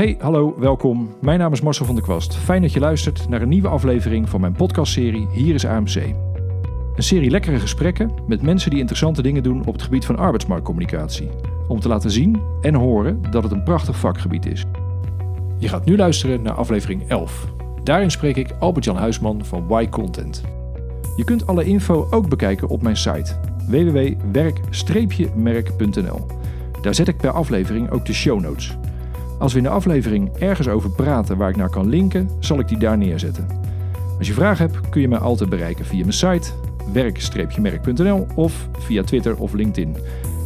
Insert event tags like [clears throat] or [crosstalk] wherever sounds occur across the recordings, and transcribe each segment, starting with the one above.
Hey, hallo, welkom. Mijn naam is Marcel van der Kwast. Fijn dat je luistert naar een nieuwe aflevering van mijn podcastserie Hier is AMC. Een serie lekkere gesprekken met mensen die interessante dingen doen op het gebied van arbeidsmarktcommunicatie. Om te laten zien en horen dat het een prachtig vakgebied is. Je gaat nu luisteren naar aflevering 11. Daarin spreek ik Albert-Jan Huisman van Y Content. Je kunt alle info ook bekijken op mijn site www.werk-merk.nl. Daar zet ik per aflevering ook de show notes. Als we in de aflevering ergens over praten waar ik naar kan linken, zal ik die daar neerzetten. Als je vragen hebt, kun je mij altijd bereiken via mijn site werk-merk.nl of via Twitter of LinkedIn.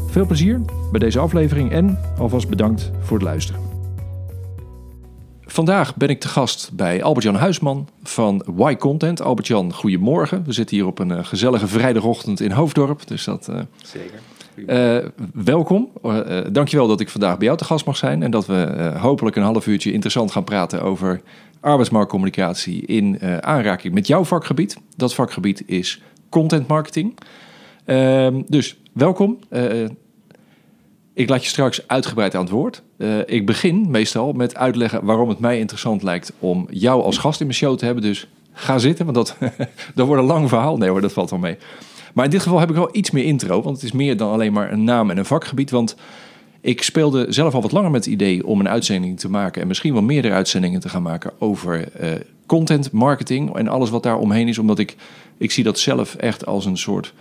Veel plezier bij deze aflevering en alvast bedankt voor het luisteren. Vandaag ben ik te gast bij Albert-Jan Huisman van Y Content. Albert-Jan, goedemorgen. We zitten hier op een uh, gezellige vrijdagochtend in Hoofddorp. Dus dat, uh, Zeker. Uh, welkom. Uh, dankjewel dat ik vandaag bij jou te gast mag zijn. En dat we hopelijk een half uurtje interessant gaan praten over arbeidsmarktcommunicatie in aanraking met jouw vakgebied. Dat vakgebied is content marketing. Ehm, dus welkom. Ik laat je straks uitgebreid aan het woord. Ik begin meestal met uitleggen waarom het mij interessant lijkt om jou als gast in mijn show te hebben. Dus ga zitten, want dat, [laughs] dat wordt een lang verhaal. Nee hoor, dat valt wel mee. Maar in dit geval heb ik wel iets meer intro, want het is meer dan alleen maar een naam en een vakgebied. Want ik speelde zelf al wat langer met het idee om een uitzending te maken en misschien wel meerdere uitzendingen te gaan maken over uh, content marketing en alles wat daar omheen is. Omdat ik, ik zie dat zelf echt als een soort,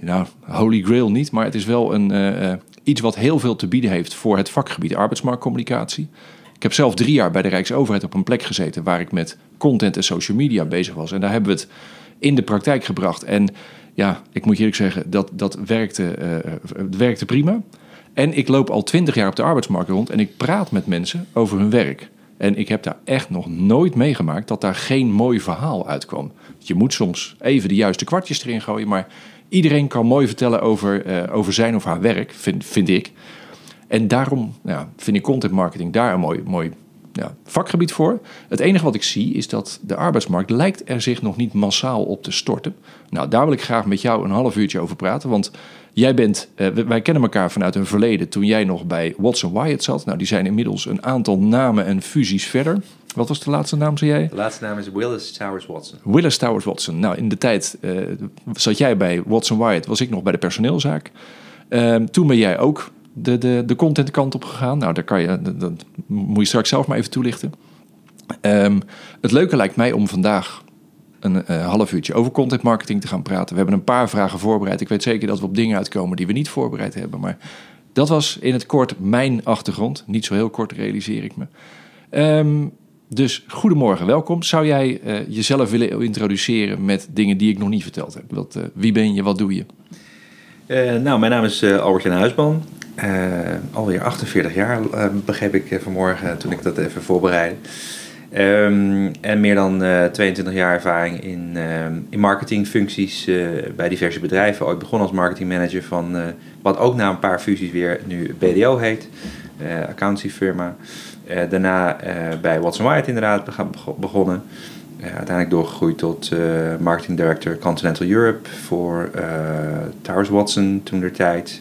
nou, holy grail niet, maar het is wel een, uh, iets wat heel veel te bieden heeft voor het vakgebied arbeidsmarktcommunicatie. Ik heb zelf drie jaar bij de Rijksoverheid op een plek gezeten waar ik met content en social media bezig was. En daar hebben we het in de praktijk gebracht. En ja, ik moet je eerlijk zeggen, dat, dat werkte, uh, werkte prima. En ik loop al twintig jaar op de arbeidsmarkt rond en ik praat met mensen over hun werk. En ik heb daar echt nog nooit meegemaakt dat daar geen mooi verhaal uitkwam. Je moet soms even de juiste kwartjes erin gooien, maar iedereen kan mooi vertellen over, uh, over zijn of haar werk, vind, vind ik. En daarom ja, vind ik content marketing daar een mooi, mooi ja, vakgebied voor. Het enige wat ik zie is dat de arbeidsmarkt lijkt er zich nog niet massaal op te storten. Nou, daar wil ik graag met jou een half uurtje over praten. Want jij bent, uh, wij kennen elkaar vanuit een verleden toen jij nog bij Watson Wyatt zat. Nou, die zijn inmiddels een aantal namen en fusies verder. Wat was de laatste naam, zei jij? De laatste naam is Willis Towers Watson. Willis Towers Watson. Nou, in de tijd uh, zat jij bij Watson Wyatt, was ik nog bij de personeelzaak. Uh, toen ben jij ook de, de, de contentkant op gegaan. Nou, daar kan je, dat, moet je straks zelf maar even toelichten. Um, het leuke lijkt mij om vandaag een uh, half uurtje over content marketing te gaan praten. We hebben een paar vragen voorbereid. Ik weet zeker dat we op dingen uitkomen die we niet voorbereid hebben. Maar dat was in het kort mijn achtergrond. Niet zo heel kort realiseer ik me. Um, dus goedemorgen, welkom. Zou jij uh, jezelf willen introduceren met dingen die ik nog niet verteld heb? Wat, uh, wie ben je, wat doe je? Nou, mijn naam is Albert-Jan Huisman. Alweer 48 jaar begreep ik vanmorgen toen ik dat even voorbereidde. Um, en meer dan 22 jaar ervaring in, in marketingfuncties bij diverse bedrijven. Ooit begonnen als marketingmanager van wat ook na een paar fusies weer nu BDO heet, accountancyfirma. Daarna bij Watson Wyatt inderdaad begonnen. Uiteindelijk doorgegroeid tot marketing director Continental Europe voor Towers Watson toen der tijd.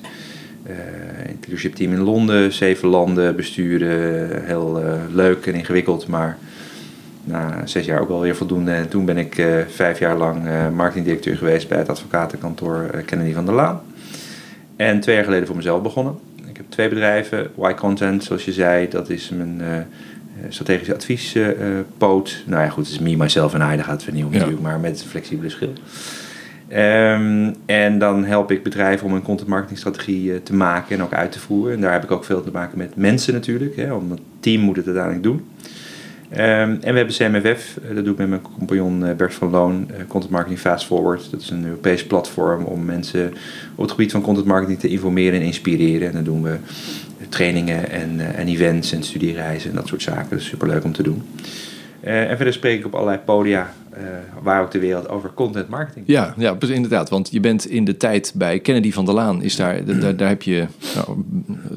Het leadership team in Londen, zeven landen besturen. Heel leuk en ingewikkeld, maar na zes jaar ook wel weer voldoende. En toen ben ik vijf jaar lang marketingdirecteur geweest bij het advocatenkantoor Kennedy van der Laan. En twee jaar geleden voor mezelf begonnen twee bedrijven. Y Content, zoals je zei, dat is mijn uh, strategische adviespoot. Uh, nou ja, goed, het is me, myself en I, daar gaat het vernieuwen ja. natuurlijk, maar met flexibele schil. Um, en dan help ik bedrijven om een content marketing strategie uh, te maken en ook uit te voeren. En daar heb ik ook veel te maken met mensen natuurlijk, hè, het team moet het uiteindelijk doen. Um, en we hebben CMFF, dat doe ik met mijn compagnon Bert van Loon, Content Marketing Fast Forward. Dat is een Europees platform om mensen op het gebied van content marketing te informeren en inspireren. En dan doen we trainingen en, en events en studiereizen en dat soort zaken. Dat is superleuk om te doen. Uh, en verder spreek ik op allerlei podia, uh, waar ook de wereld, over content marketing. Ja, ja, inderdaad. Want je bent in de tijd bij Kennedy van der Laan, is daar, daar, daar heb je nou,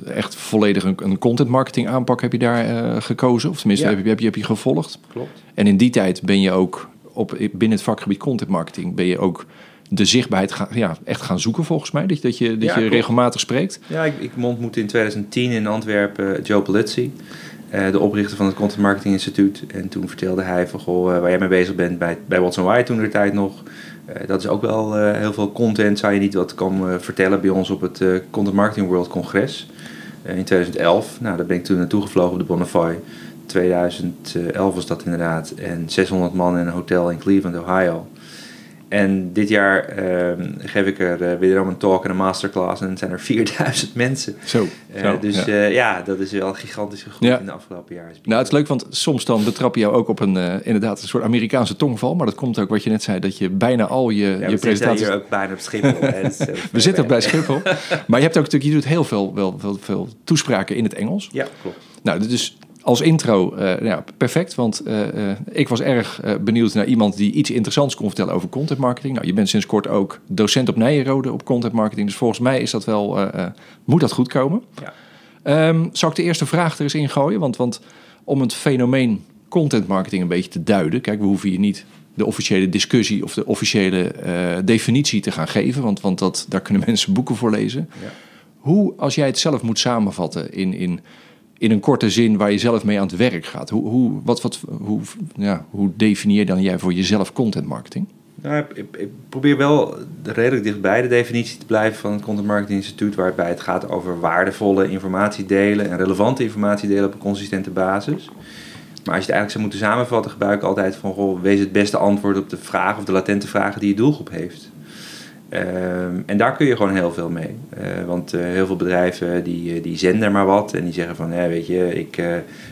echt volledig een, een, content marketing aanpak heb je daar uh, gekozen. Of tenminste, ja. heb, je, heb, je, heb je gevolgd. Klopt. En in die tijd ben je ook, op, binnen het vakgebied content marketing, ben je ook de zichtbaarheid gaan, ja, echt gaan zoeken volgens mij. Dat, dat je, dat ja, je regelmatig spreekt. Ja, ik, ik ontmoette in 2010 in Antwerpen Joe Polizzi. De oprichter van het Content Marketing Instituut. En toen vertelde hij van, goh, waar jij mee bezig bent bij, bij Watson White toen de tijd nog. dat is ook wel heel veel content. Zou je niet wat komen vertellen bij ons op het Content Marketing World Congres in 2011? Nou, daar ben ik toen naartoe gevlogen op de Bonnefoy. 2011 was dat inderdaad. En 600 man in een hotel in Cleveland, Ohio. En dit jaar ehm, geef ik er uh, wederom een talk en een masterclass en zijn er [laughs] 4000 mensen. Zo. Uh, dus ja. Uh, ja. dat is wel gigantisch gegroeid ja. in de afgelopen jaren. Nou, het is leuk, want soms dan betrap je jou ook op een inderdaad een soort Amerikaanse tongval. Maar dat komt ook wat je net zei, dat je bijna al je, ja, je presentaties... hier ook bijna op Schiphol. we zitten ook [laughs] bij Schiphol. maar je hebt ook natuurlijk, je doet heel veel, wel, veel, veel toespraken in het Engels. Ja, klopt. Nou, dus als intro, uh, ja, perfect. Want uh, uh, ik was erg benieuwd naar iemand die iets interessants kon vertellen over content marketing. Nou, je bent sinds kort ook docent op Nijenrode op content marketing. Dus volgens mij is dat wel, moet dat goed komen. Ja. Um, zal ik de eerste vraag er eens in gooien? Want, want om het fenomeen content marketing een beetje te duiden. Kijk, we hoeven hier niet de officiële discussie of de officiële definitie te gaan geven. Want, want dat, daar kunnen [laughs] mensen boeken voor lezen. Ja. Hoe, als jij het zelf moet samenvatten in... in in een korte zin waar je zelf mee aan het werk gaat. Hoe, hoe, wat, wat, hoe, ja, hoe definieer dan jij voor jezelf content marketing? Nou, ik, probeer wel redelijk dichtbij de definitie te blijven van het Content Marketing Instituut, waarbij het gaat over waardevolle informatie delen en relevante informatie delen op een consistente basis. Maar als je het eigenlijk zou moeten samenvatten, gebruik ik altijd van goh, wees het beste antwoord op de vragen of de latente vragen die je doelgroep heeft. Ehm, en daar kun je gewoon heel veel mee. Uh, want uh, heel veel bedrijven die, eh, die zenden maar wat en die zeggen van, ja, weet je, ik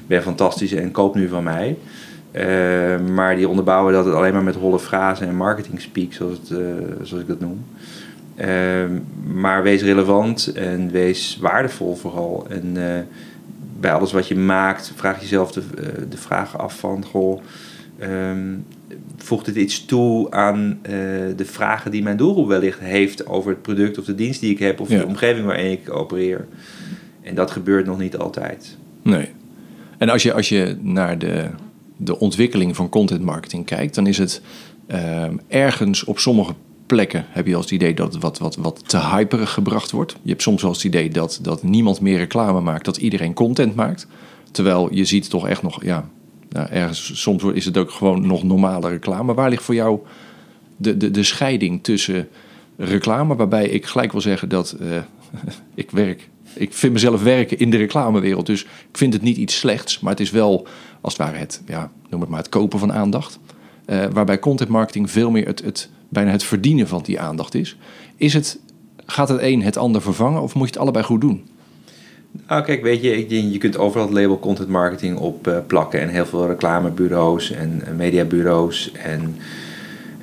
ben fantastisch en koop nu van mij. Ehm, maar die onderbouwen dat het alleen maar met holle frasen en marketing speak, zoals, het, zoals ik dat noem. Ehm, maar wees relevant en wees waardevol vooral. En bij alles wat je maakt, vraag jezelf de, de vraag af van, goh, voegt het iets toe aan uh, de vragen die mijn doelgroep wellicht heeft over het product of de dienst die ik heb of de omgeving waarin ik opereer. En dat gebeurt nog niet altijd. Nee. En als je, als je naar de, de ontwikkeling van content marketing kijkt, dan is het uh, ergens op sommige plekken heb je als het idee dat het wat, wat, wat te hyperig gebracht wordt. Je hebt soms wel het idee dat, dat niemand meer reclame maakt, dat iedereen content maakt. Terwijl je ziet toch echt nog, ja, nou, ergens, soms is het ook gewoon nog normale reclame. Waar ligt voor jou de, de, de scheiding tussen reclame, waarbij ik gelijk wil zeggen dat uh, [laughs] ik werk. Ik vind mezelf werken in de reclamewereld. Dus ik vind het niet iets slechts. Maar het is wel, als het ware, het, ja, noem het maar, het kopen van aandacht. Uh, waarbij content marketing veel meer het, het, bijna het verdienen van die aandacht is. is het, gaat het een het ander vervangen of moet je het allebei goed doen? Nou, kijk, weet je, je kunt overal het label content marketing op uh, plakken. En heel veel reclamebureaus en uh, mediabureaus. En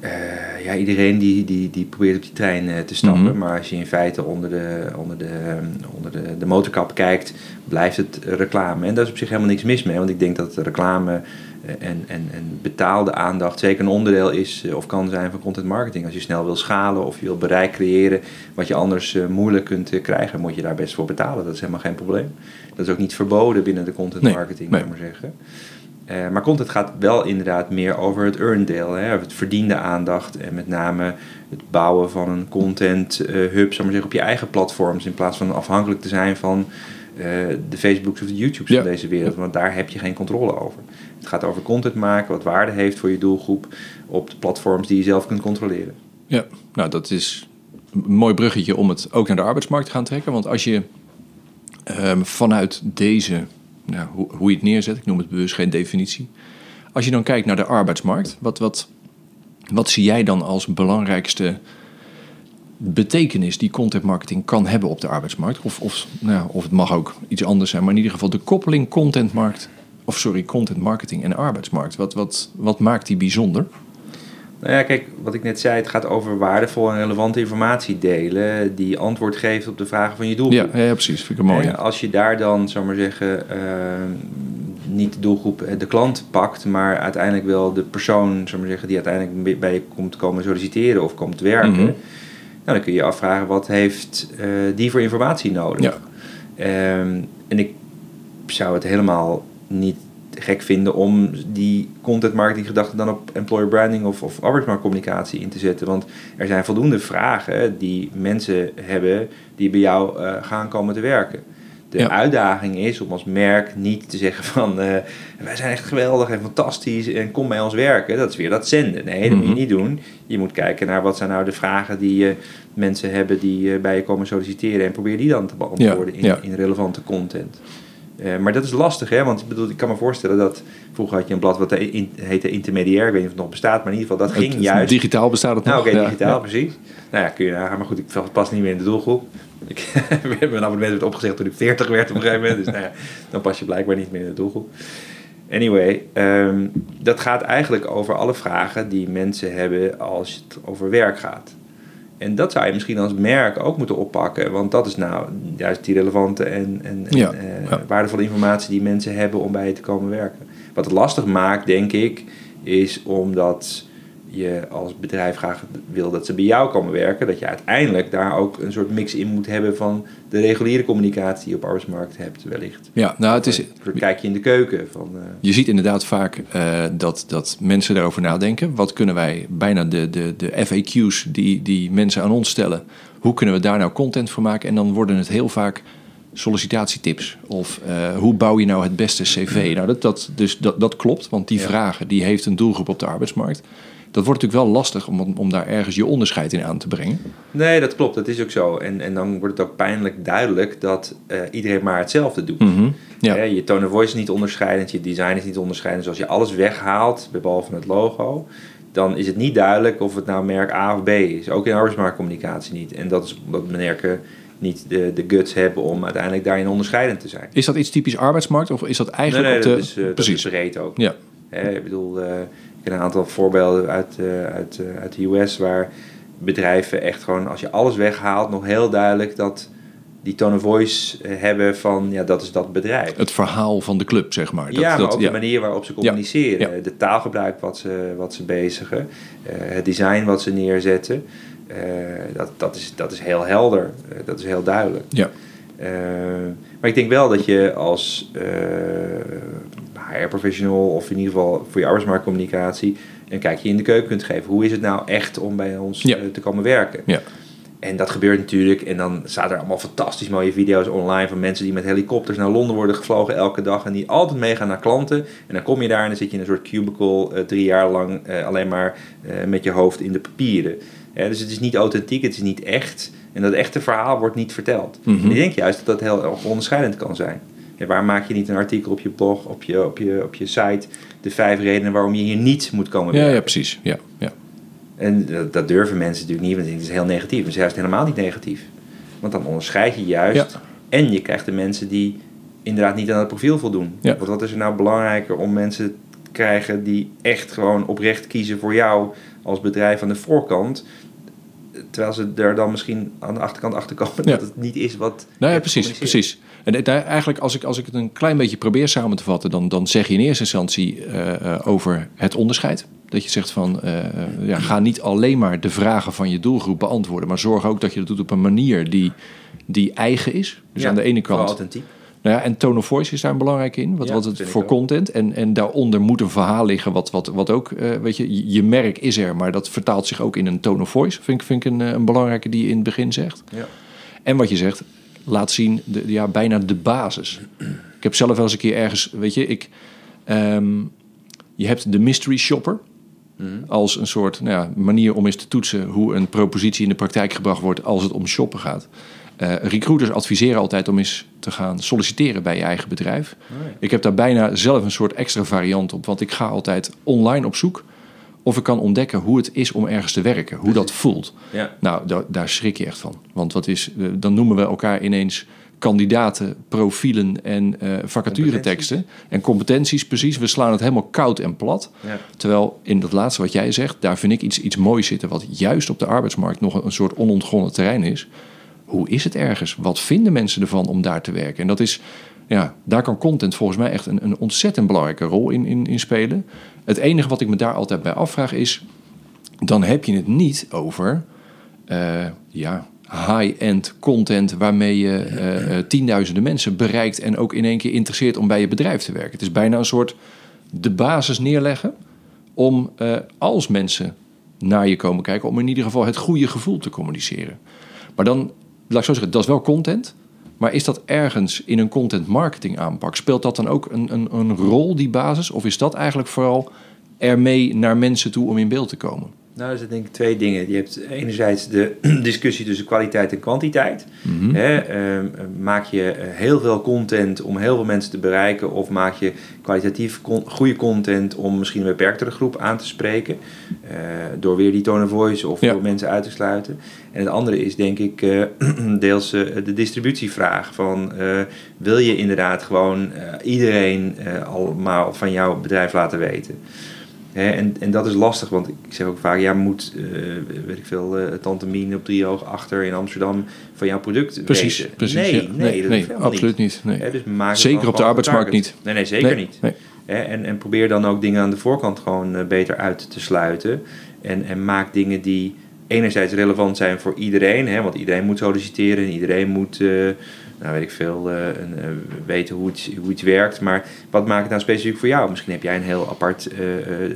uh, ja, iedereen die, die, die probeert op die trein te stappen. Mm -hmm. Maar als je in feite onder, de, onder, de, onder de, de motorkap kijkt, blijft het reclame. En daar is op zich helemaal niks mis mee. Want ik denk dat reclame en, en, en betaalde aandacht zeker een onderdeel is of kan zijn van content marketing. Als je snel wil schalen of je wil bereik creëren wat je anders moeilijk kunt krijgen, moet je daar best voor betalen. Dat is helemaal geen probleem. Dat is ook niet verboden binnen de content marketing, nee, nee. maar zeggen. Uh, maar content gaat wel inderdaad meer over het earndeel, hè, het verdiende aandacht en met name het bouwen van een content uh, hub, zeg maar op je eigen platforms in plaats van afhankelijk te zijn van uh, de Facebooks of de YouTubes ja. van deze wereld, want daar heb je geen controle over. Het gaat over content maken wat waarde heeft voor je doelgroep op de platforms die je zelf kunt controleren. Ja, nou dat is een mooi bruggetje om het ook naar de arbeidsmarkt te gaan trekken. Want als je um, vanuit deze, nou, hoe, hoe je het neerzet, ik noem het bewust geen definitie. Als je dan kijkt naar de arbeidsmarkt, wat, wat, wat zie jij dan als belangrijkste betekenis die content marketing kan hebben op de arbeidsmarkt? Of, of, nou, of het mag ook iets anders zijn, maar in ieder geval de koppeling contentmarkt of sorry, content marketing en arbeidsmarkt. Wat, wat, wat maakt die bijzonder? Nou ja, kijk, wat ik net zei, het gaat over waardevolle en relevante informatie delen die antwoord geeft op de vragen van je doelgroep. Ja, ja precies, vind ik mooi. En als je daar dan, zou maar zeggen, uh, niet de doelgroep, de klant pakt, maar uiteindelijk wel de persoon, zou maar zeggen, die uiteindelijk bij je komt komen solliciteren of komt werken, mm -hmm. nou, dan kun je je afvragen wat heeft uh, die voor informatie nodig. Ja. Um, en ik zou het helemaal niet gek vinden om die content marketing gedachten dan op employer branding of, of arbeidsmarktcommunicatie in te zetten. Want er zijn voldoende vragen die mensen hebben die bij jou uh, gaan komen te werken. De Ja. uitdaging is om als merk niet te zeggen van eh, wij zijn echt geweldig en fantastisch en kom bij ons werken. Dat is weer dat zenden. Nee, dat moet Mhm. je niet doen. Je moet kijken naar wat zijn nou de vragen die eh, mensen hebben die eh, bij je komen solliciteren en probeer die dan te beantwoorden in, ja. in relevante content. Eh, maar dat is lastig, hè? want ik, bedoel, ik kan me voorstellen dat vroeger had je een blad wat in, heette Intermediair, ik weet niet of het nog bestaat, maar in ieder geval dat ging Het- juist Digitaal bestaat het nou, nog. oké, digitaal, ja. precies. Nou ja, kun je nagaan. Maar goed, ik pas niet meer in de doelgroep. Ik, [laughs] mijn abonnement werd opgezegd toen ik 40 werd op een gegeven moment. Dus nou ja, dan pas je blijkbaar niet meer in de doelgroep. Anyway, ehm, dat gaat eigenlijk over alle vragen die mensen hebben als het over werk gaat. En dat zou je misschien als merk ook moeten oppakken. Want dat is nou juist die relevante en, en, en, eh, ja. waardevolle informatie die mensen hebben om bij je te komen werken. Wat het lastig maakt, denk ik, is omdat je als bedrijf graag wil dat ze bij jou komen werken, dat je uiteindelijk daar ook een soort mix in moet hebben van de reguliere communicatie die je op arbeidsmarkt hebt, wellicht. Ja, nou, het is, Een soort kijkje in de keuken. Van, eh, Je ziet inderdaad vaak eh, dat, dat mensen daarover nadenken. Wat kunnen wij, bijna de, de, de FAQ's die, die mensen aan ons stellen, hoe kunnen we daar nou content voor maken? En dan worden het heel vaak sollicitatietips. Of eh, hoe bouw je nou het beste cv? Nou, dat, dat, dus dat, dat klopt, want die Ja. vragen die heeft een doelgroep op de arbeidsmarkt. Dat wordt natuurlijk wel lastig om, om daar ergens je onderscheid in aan te brengen. Nee, dat klopt, dat is ook zo. En, en dan wordt het ook pijnlijk duidelijk dat eh, iedereen maar hetzelfde doet. Mhm. Ja. Hè, je tone of voice is niet onderscheidend, je design is niet onderscheidend. Dus als je alles weghaalt, behalve het logo, dan is het niet duidelijk of het nou merk A of B is. Ook in arbeidsmarktcommunicatie niet. En dat is omdat merken niet de, de guts hebben om uiteindelijk daarin onderscheidend te zijn. Is dat iets typisch arbeidsmarkt of is dat eigenlijk nee, nee, op de... dat is, eh, dat Precies. is breed ook. Ja. Hè, ik bedoel, eh, ken een aantal voorbeelden uit, eh, uit, eh, uit de US waar bedrijven echt gewoon, als je alles weghaalt, nog heel duidelijk dat die tone of voice eh, hebben van, ja, dat is dat bedrijf. Het verhaal van de club, zeg maar. Dat, ja, maar dat, ook de manier waarop ze communiceren. Ja. De taalgebruik wat ze, wat ze bezigen. het design wat ze neerzetten. dat, dat, is, dat is heel helder. dat is heel duidelijk. Ja. Maar ik denk wel dat je als HR-professional of in ieder geval voor je arbeidsmarktcommunicatie een kijkje in de keuken kunt geven. Hoe is het nou echt om bij ons Ja. eh, te komen werken? Ja. En dat gebeurt natuurlijk. En dan staan er allemaal fantastisch mooie video's online van mensen die met helikopters naar Londen worden gevlogen elke dag. En die altijd meegaan naar klanten. En dan kom je daar en dan zit je in een soort cubicle eh, drie jaar lang eh, alleen maar met je hoofd in de papieren. Dus het is niet authentiek, het is niet echt. En dat echte verhaal wordt niet verteld. Mhm. En ik denk juist dat dat heel onderscheidend kan zijn. Ja, waar maak je niet een artikel op je blog, op je, op, je, op je site, de vijf redenen waarom je hier niet moet komen Ja, werken? ja, precies. Ja, ja. En dat, dat durven mensen natuurlijk niet, want het is heel negatief. Het is juist helemaal niet negatief. Want dan onderscheid je juist. Ja. En je krijgt de mensen die inderdaad niet aan het profiel voldoen. Ja. Want wat is er nou belangrijker om mensen te krijgen die echt gewoon oprecht kiezen voor jou als bedrijf aan de voorkant. Terwijl ze er dan misschien aan de achterkant achter komen Ja. dat het niet is wat. Nou ja, precies, precies. En het- eigenlijk, als ik, als ik het een klein beetje probeer samen te vatten, dan, dan zeg je in eerste instantie eh, eh, over het onderscheid. Dat je zegt van, eh, ja, ga niet alleen maar de vragen van je doelgroep beantwoorden, maar zorg ook dat je dat doet op een manier die, die eigen is. Dus Ja, aan de ene kant. authentiek. Nou ja, en tone of voice is daar belangrijk in. Wat, Ja, wat het voor content. En, en daaronder moet een verhaal liggen. Wat, wat, wat ook, eh, weet je, je- je merk is er, maar dat vertaalt zich ook in een tone of voice. Vind ik, vind ik een, eh, een belangrijke die je in het begin zegt. Ja. En wat je zegt, laat zien, de, ja, bijna de basis. Ik heb zelf wel eens een keer ergens, weet je, ik, ehm, je hebt de mystery shopper. Mhm. Als een soort nou ja, manier om eens te toetsen hoe een propositie in de praktijk gebracht wordt als het om shoppen gaat. Eh, recruiters adviseren altijd om eens te gaan solliciteren bij je eigen bedrijf. Oh ja. Ik heb daar bijna zelf een soort extra variant op, want ik ga altijd online op zoek of ik kan ontdekken hoe het is om ergens te werken, hoe dat voelt. Ja. Nou, daar, daar schrik je echt van. Want wat is, eh, dan noemen we elkaar ineens kandidaten, profielen en eh vacatureteksten. En competenties, precies. We slaan het helemaal koud en plat. Ja. Terwijl in dat laatste wat jij zegt, daar vind ik iets, iets moois zitten... wat juist op de arbeidsmarkt nog een, een soort onontgonnen terrein is. Hoe is het ergens? Wat vinden mensen ervan om daar te werken? En dat is, ja, daar kan content volgens mij echt een, een ontzettend belangrijke rol in, in, in spelen. Het enige wat ik me daar altijd bij afvraag is... dan heb je het niet over eh, ja, high-end content... waarmee je eh, eh, tienduizenden mensen bereikt... en ook in één keer interesseert om bij je bedrijf te werken. Het is bijna een soort de basis neerleggen... om als mensen naar je komen kijken... om in ieder geval het goede gevoel te communiceren. Maar dan, laat ik zo zeggen, dat is wel content... Maar is dat ergens in een content marketing aanpak? Speelt dat dan ook een, een, een rol, die basis? Of is dat eigenlijk vooral ermee naar mensen toe om in beeld te komen? Nou, er zijn denk ik twee dingen. Je hebt enerzijds de [clears throat] discussie tussen kwaliteit en kwantiteit. Mhm. Ehm, maak je eh, heel veel content om heel veel mensen te bereiken, of maak je kwalitatief con- goede content om misschien een beperktere groep aan te spreken, eh, door weer die tone of voice of Ja. door mensen uit te sluiten. En het andere is denk ik eh, [clears throat] deels de distributievraag van wil je inderdaad gewoon iedereen allemaal van jouw bedrijf laten weten. Hè, en, en dat is lastig, want ik zeg ook vaak, ja, moet, eh, weet ik veel, eh Tante Mien op Driehoog achter in Amsterdam van jouw product Precies, weten? precies. Nee, ja. nee, dat absoluut niet. nee. Hè, dus maak Zeker op de arbeidsmarkt niet. Nee, nee, zeker niet. en, en probeer dan ook dingen aan de voorkant gewoon eh, beter uit te sluiten. En, en maak dingen die enerzijds relevant zijn voor iedereen, hè, want iedereen moet solliciteren en iedereen moet, nou weet ik veel, eh, een, eh, weten hoe iets, hoe iets werkt. Maar wat maakt het nou specifiek voor jou? Misschien heb jij een heel apart eh, eh, eh, eh,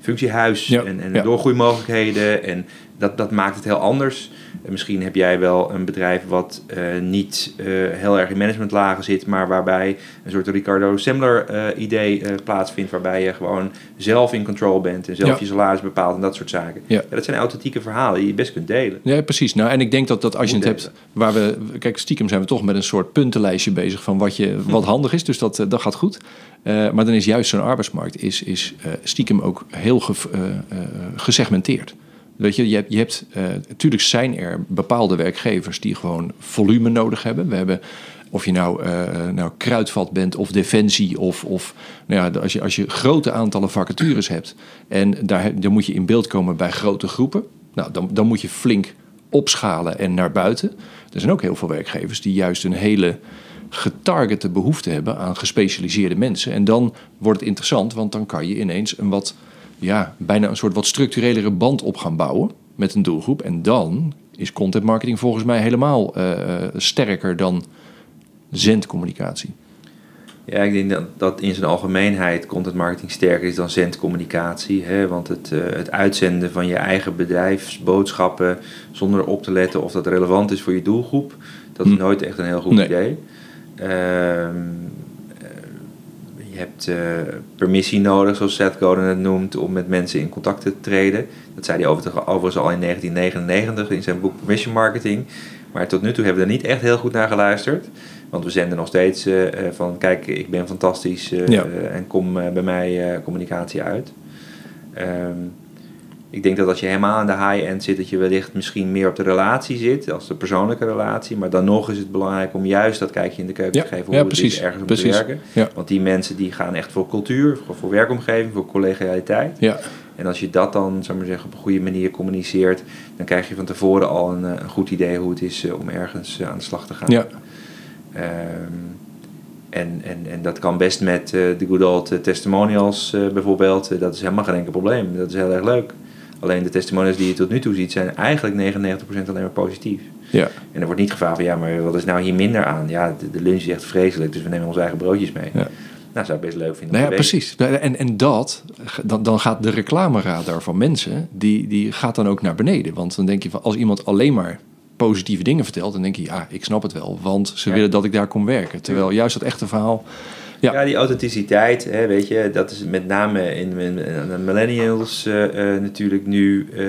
functiehuis Ja, en, en ja. doorgroeimogelijkheden. En dat, dat maakt het heel anders. En misschien heb jij wel een bedrijf wat eh, niet eh, heel erg in managementlagen zit, maar waarbij een soort Ricardo Semler eh, idee eh, plaatsvindt, waarbij je gewoon zelf in control bent en zelf Ja. je salaris bepaalt en dat soort zaken. Ja. dat zijn authentieke verhalen die je best kunt delen. Ja, precies. Nou, en ik denk dat, dat als je het hebt, waar we, kijk, stiekem zijn we toch met een soort puntenlijstje bezig van wat, je, wat handig is. Dus dat, eh, dat gaat goed. Eh, maar dan is juist zo'n arbeidsmarkt is, is eh, stiekem ook heel ge, eh, eh, gesegmenteerd. Weet je, je hebt, hebt eh, natuurlijk zijn er bepaalde werkgevers die gewoon volume nodig hebben. We hebben, of je nou, eh, nou kruidvat bent of defensie of, of nou ja, als, je, als je grote aantallen vacatures hebt en daar, dan moet je in beeld komen bij grote groepen. Nou, dan, dan moet je flink opschalen en naar buiten. Er zijn ook heel veel werkgevers die juist een hele getargete behoefte hebben aan gespecialiseerde mensen. En dan wordt het interessant, want dan kan je ineens een wat, ja, bijna een soort wat structurelere band op gaan bouwen met een doelgroep. En dan is content marketing volgens mij helemaal eh, eh, sterker dan zendcommunicatie. Ja, ik denk dat, dat in zijn algemeenheid content marketing sterker is dan zendcommunicatie. Hè? Want het, eh, het uitzenden van je eigen bedrijfsboodschappen zonder op te letten of dat relevant is voor je doelgroep, dat is Hm. nooit echt een heel goed Nee. idee. Ehm, eh, je hebt eh, permissie nodig, zoals Seth Godin het noemt, om met mensen in contact te treden. Dat zei hij overigens al in 1999 in zijn boek Permission Marketing. Maar tot nu toe hebben we er niet echt heel goed naar geluisterd. Want we zenden nog steeds eh, eh, van, kijk, ik ben fantastisch Ja. en kom bij mij communicatie uit. Ehm, ik denk dat als je helemaal aan de high-end zit, dat je wellicht misschien meer op de relatie zit, als de persoonlijke relatie. Maar dan nog is het belangrijk om juist dat kijkje in de keuken Ja, te geven ja, hoe het precies, is ergens om precies. te werken. Ja. Want die mensen die gaan echt voor cultuur, voor, voor werkomgeving, voor collegialiteit. Ja, En als je dat dan, zou ik maar zeggen, op een goede manier communiceert, dan krijg je van tevoren al een, eh, een goed idee hoe het is eh, om ergens eh, aan de slag te gaan. ja, Ehm, en, en, en dat kan best met de good old testimonials bijvoorbeeld. Dat is helemaal geen enkel probleem. Dat is heel erg leuk. Alleen de testimonials die je tot nu toe ziet zijn eigenlijk 99% alleen maar positief. ja. En er wordt niet gevraagd van ja, maar wat is nou hier minder aan? Ja, de, de lunch is echt vreselijk, dus we nemen onze eigen broodjes mee. Ja. Nou, zou ik best leuk vinden. Nou ja, precies. En, en dat, dan, dan gaat de reclameradar van mensen, die, die gaat dan ook naar beneden. Want dan denk je van, als iemand alleen maar positieve dingen vertelt, dan denk je, ja, ik snap het wel, want ze Ja. willen dat ik daar kom werken. Terwijl juist dat echte verhaal, Ja. Ja, die authenticiteit, hè, weet je, dat is met name in, in, in de millennials eh, eh, natuurlijk nu eh,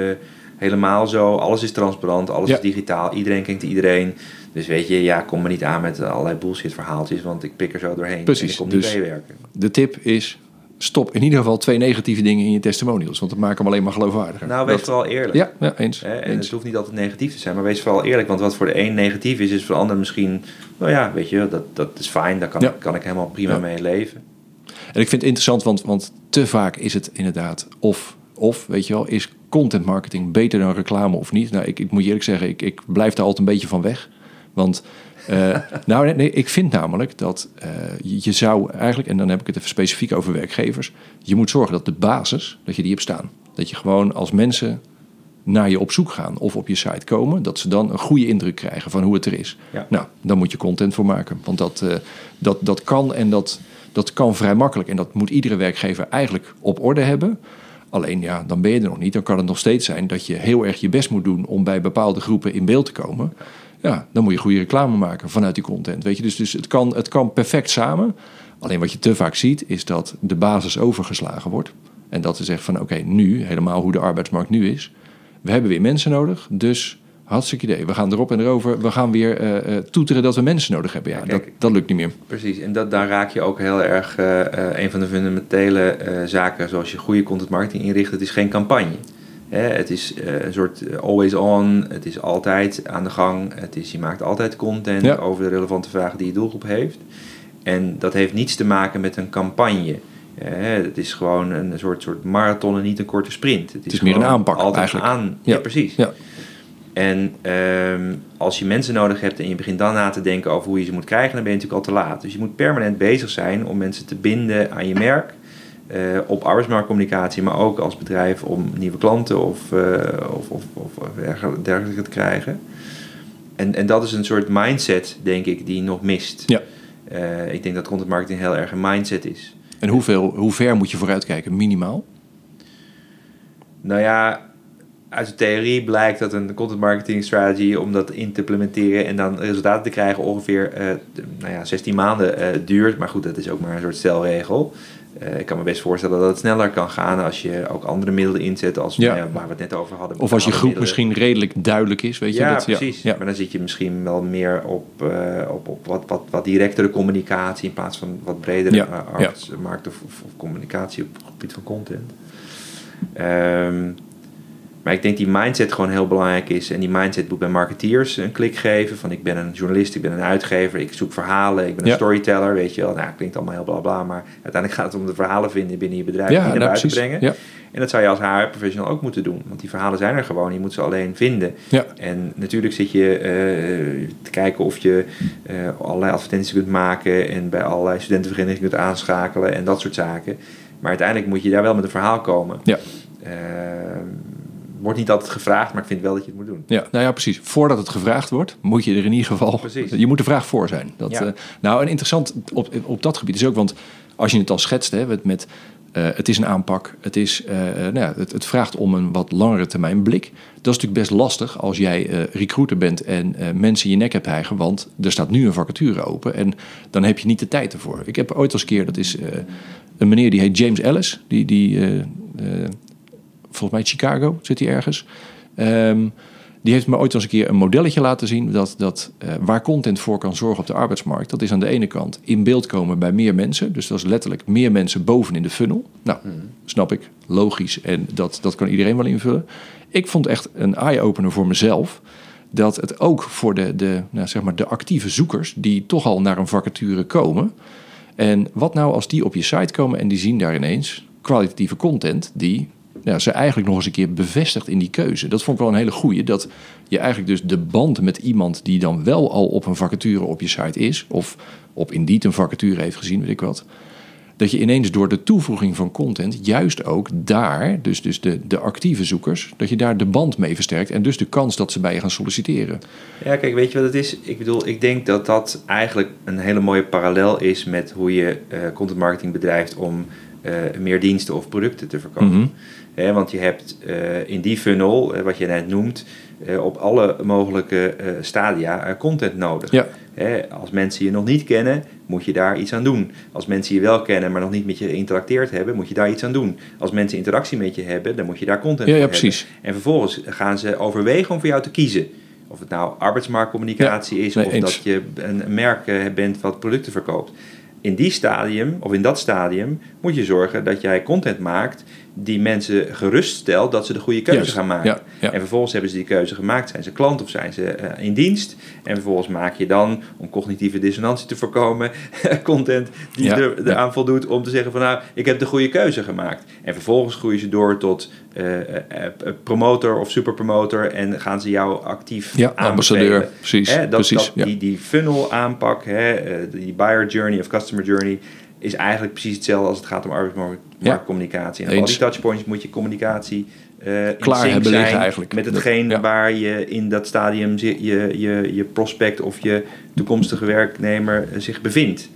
helemaal zo. Alles is transparant, alles Ja. is digitaal, iedereen kent iedereen. Dus weet je, ja, kom maar niet aan met allerlei bullshit verhaaltjes, want ik pik er zo doorheen. Precies, En ik kom dus- niet meewerken. de tip is, stop in ieder geval twee negatieve dingen in je testimonials, want dat maakt hem alleen maar geloofwaardiger. Nou, wees Dat- vooral eerlijk. ja, ja, eens. En eens. het hoeft niet altijd negatief te zijn, maar wees vooral eerlijk. Want wat voor de een negatief is, is voor de ander misschien... Nou ja, weet je, dat, dat is fijn. Daar kan, Ja. kan ik helemaal prima Ja. mee leven. En ik vind het interessant, want, want te vaak is het inderdaad of, of, weet je wel, is content marketing beter dan reclame of niet? Nou, ik, ik moet je eerlijk zeggen, ik, ik blijf daar altijd een beetje van weg. Want, eh, nou nee, ik vind namelijk dat eh, je, zou eigenlijk, en dan heb ik het even specifiek over werkgevers, je moet zorgen dat de basis, dat je die hebt staan. Dat je gewoon als mensen naar je op zoek gaan of op je site komen, dat ze dan een goede indruk krijgen van hoe het er is. Ja. Nou, dan moet je content voor maken. Want dat, eh, dat, dat kan en dat, dat kan vrij makkelijk. En dat moet iedere werkgever eigenlijk op orde hebben. Alleen ja, dan ben je er nog niet. Dan kan het nog steeds zijn dat je heel erg je best moet doen om bij bepaalde groepen in beeld te komen. Ja, dan moet je goede reclame maken vanuit die content. Weet je, dus, dus het, kan, het kan perfect samen. Alleen wat je te vaak ziet, is dat de basis overgeslagen wordt. En dat ze zeggen van oké, nu, helemaal hoe de arbeidsmarkt nu is. We hebben weer mensen nodig, dus hartstikke idee. We gaan erop en erover. We gaan weer uh, toeteren dat we mensen nodig hebben. Ja, dat, dat lukt niet meer. Precies, en dat, daar raak je ook heel erg uh, een van de fundamentele zaken zoals je goede content marketing inricht. Het is geen campagne. Hè, het is een soort always on. Het is altijd aan de gang. Het is, je maakt altijd content over de relevante vragen die je doelgroep heeft. En dat heeft niets te maken met een campagne. het is gewoon een soort, soort marathon en niet een korte sprint. Het is, het is meer een aanpak altijd eigenlijk. Aan, ja, precies. Ja. En um, als je mensen nodig hebt en je begint dan na te denken over hoe je ze moet krijgen, dan ben je natuurlijk al te laat. Dus je moet permanent bezig zijn om mensen te binden aan je merk. Uh, op arbeidsmarktcommunicatie, maar ook als bedrijf om nieuwe klanten of, uh, of, of, of dergelijke te krijgen. En, en dat is een soort mindset, denk ik, die nog mist. Ja. Uh, ik denk dat content marketing heel erg een mindset is. En hoeveel, hoe ver moet je vooruitkijken, minimaal? Nou ja, uit de theorie blijkt dat een content marketing strategy om dat in te implementeren en dan resultaten te krijgen ongeveer uh, nou ja, 16 maanden uh, duurt. Maar goed, dat is ook maar een soort stelregel. Uh, ik kan me best voorstellen dat het sneller kan gaan als je ook andere middelen inzet, als ja. waar we het net over hadden. Of als je groep middelen. misschien redelijk duidelijk is, weet je. Ja, dat, precies. Ja. Maar dan zit je misschien wel meer op, op, op wat, wat, wat directere communicatie in plaats van wat bredere ja. arbeidsmarkt of, of, communicatie op het gebied van content. Um, maar ik denk die mindset gewoon heel belangrijk is. En die mindset moet bij marketeers een klik geven. Van ik ben een journalist, ik ben een uitgever, ik zoek verhalen, ik ben een storyteller, weet je wel. Nou, klinkt allemaal heel bla bla, maar uiteindelijk gaat het om de verhalen vinden binnen je bedrijf ja, die naar nou, buiten brengen. Ja. En dat zou je als HR-professional ook moeten doen. Want die verhalen zijn er gewoon, je moet ze alleen vinden. Ja. En natuurlijk zit je uh, te kijken of je uh, allerlei advertenties kunt maken en bij allerlei studentenverenigingen kunt aanschakelen en dat soort zaken. Maar uiteindelijk moet je daar wel met een verhaal komen. Ja. Uh, wordt niet altijd gevraagd, maar ik vind wel dat je het moet doen. Ja, nou ja, precies. Voordat het gevraagd wordt, moet je er in ieder geval. Precies. Je moet de vraag voor zijn. Dat, ja. uh, nou, en interessant op, op dat gebied is ook, want als je het al schetst, hè, met, met uh, het is een aanpak, het, is, uh, nou ja, het, het, vraagt om een wat langere termijn blik. Dat is natuurlijk best lastig als jij recruiter bent en mensen je nek hebt hijgen, want er staat nu een vacature open en dan heb je niet de tijd ervoor. Ik heb ooit als keer, dat is een meneer die heet James Ellis, die, die volgens mij Chicago zit hij ergens. Um, die heeft me ooit eens een keer een modelletje laten zien dat, dat uh, waar content voor kan zorgen op de arbeidsmarkt. Dat is aan de ene kant in beeld komen bij meer mensen. Dus dat is letterlijk meer mensen boven in de funnel. Nou, mm. snap ik, logisch en dat, dat kan iedereen wel invullen. Ik vond echt een eye-opener voor mezelf. Dat het ook voor de, de, nou, zeg maar de actieve zoekers die toch al naar een vacature komen. En wat nou als die op je site komen en die zien daar ineens kwalitatieve content die ja, ze eigenlijk nog eens een keer bevestigd in die keuze. Dat vond ik wel een hele goeie. Dat je eigenlijk dus de band met iemand die dan wel al op een vacature op je site is, of op Indeed een vacature heeft gezien, weet ik wat. Dat je ineens door de toevoeging van content, juist ook daar, dus, dus de, de actieve zoekers, dat je daar de band mee versterkt en dus de kans dat ze bij je gaan solliciteren. Ja, kijk, weet je wat het is? Ik bedoel, ik denk dat dat eigenlijk een hele mooie parallel is met hoe je uh, content marketing bedrijft om uh, meer diensten of producten te verkopen. Mm want je hebt uh, in die funnel, uh, wat je net noemt, uh, op alle mogelijke stadia content nodig. Ja. als mensen je nog niet kennen, moet je daar iets aan doen. Als mensen je wel kennen, maar nog niet met je geïnteracteerd hebben, moet je daar iets aan doen. Als mensen interactie met je hebben, dan moet je daar content ja, ja, precies. hebben. En vervolgens gaan ze overwegen om voor jou te kiezen. Of het nou arbeidsmarktcommunicatie is, of dat je een merk bent wat producten verkoopt in die stadium, of in dat stadium, moet je zorgen dat jij content maakt die mensen geruststelt dat ze de goede keuze gaan maken. En vervolgens hebben ze die keuze gemaakt. Zijn ze klant of zijn ze uh, in dienst? En vervolgens maak je dan, om cognitieve dissonantie te voorkomen, [laughs] content die er, eraan voldoet om te zeggen van nou, ik heb de goede keuze gemaakt. En vervolgens groeien ze door tot uh, promotor of superpromotor en gaan ze jou actief ja, ambassadeur, precies. Hè, dat, precies dat, die, die funnel aanpak, hè, die buyer journey of customer journey is eigenlijk precies hetzelfde als het gaat om arbeidsmarktcommunicatie. En op al die touchpoints moet je communicatie uh, klaar hebben liggen eigenlijk. Met hetgeen waar je in dat stadium je, je, je prospect of je toekomstige werknemer eh, zich bevindt.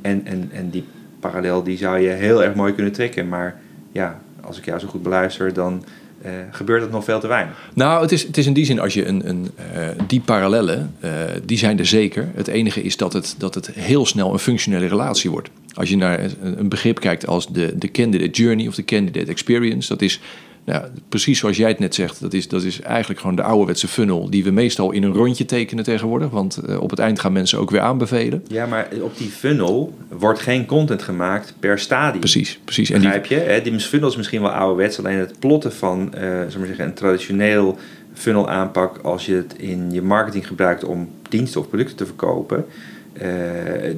En, en, en die parallel die zou je heel erg mooi kunnen trekken. Maar ja, als ik jou zo goed beluister, dan eh, gebeurt dat nog veel te weinig. Nou, het is, het is in die zin, als je een, een, eh, die parallellen, eh, die zijn er zeker. Het enige is dat het, dat het heel snel een functionele relatie wordt. Als je naar een, begrip kijkt als de, de candidate journey of de candidate experience, dat is nou, precies zoals jij het net zegt, dat is, dat is eigenlijk gewoon de ouderwetse funnel die we meestal in een rondje tekenen tegenwoordig. Want eh, op het eind gaan mensen ook weer aanbevelen. Ja, maar op die funnel wordt geen content gemaakt per stadium. Precies, precies. En die, Begrijp je? Hè? Die funnel is misschien wel ouderwets, alleen het plotten van we maar zeggen, een traditioneel funnel aanpak als je het in je marketing gebruikt om diensten of producten te verkopen, eh,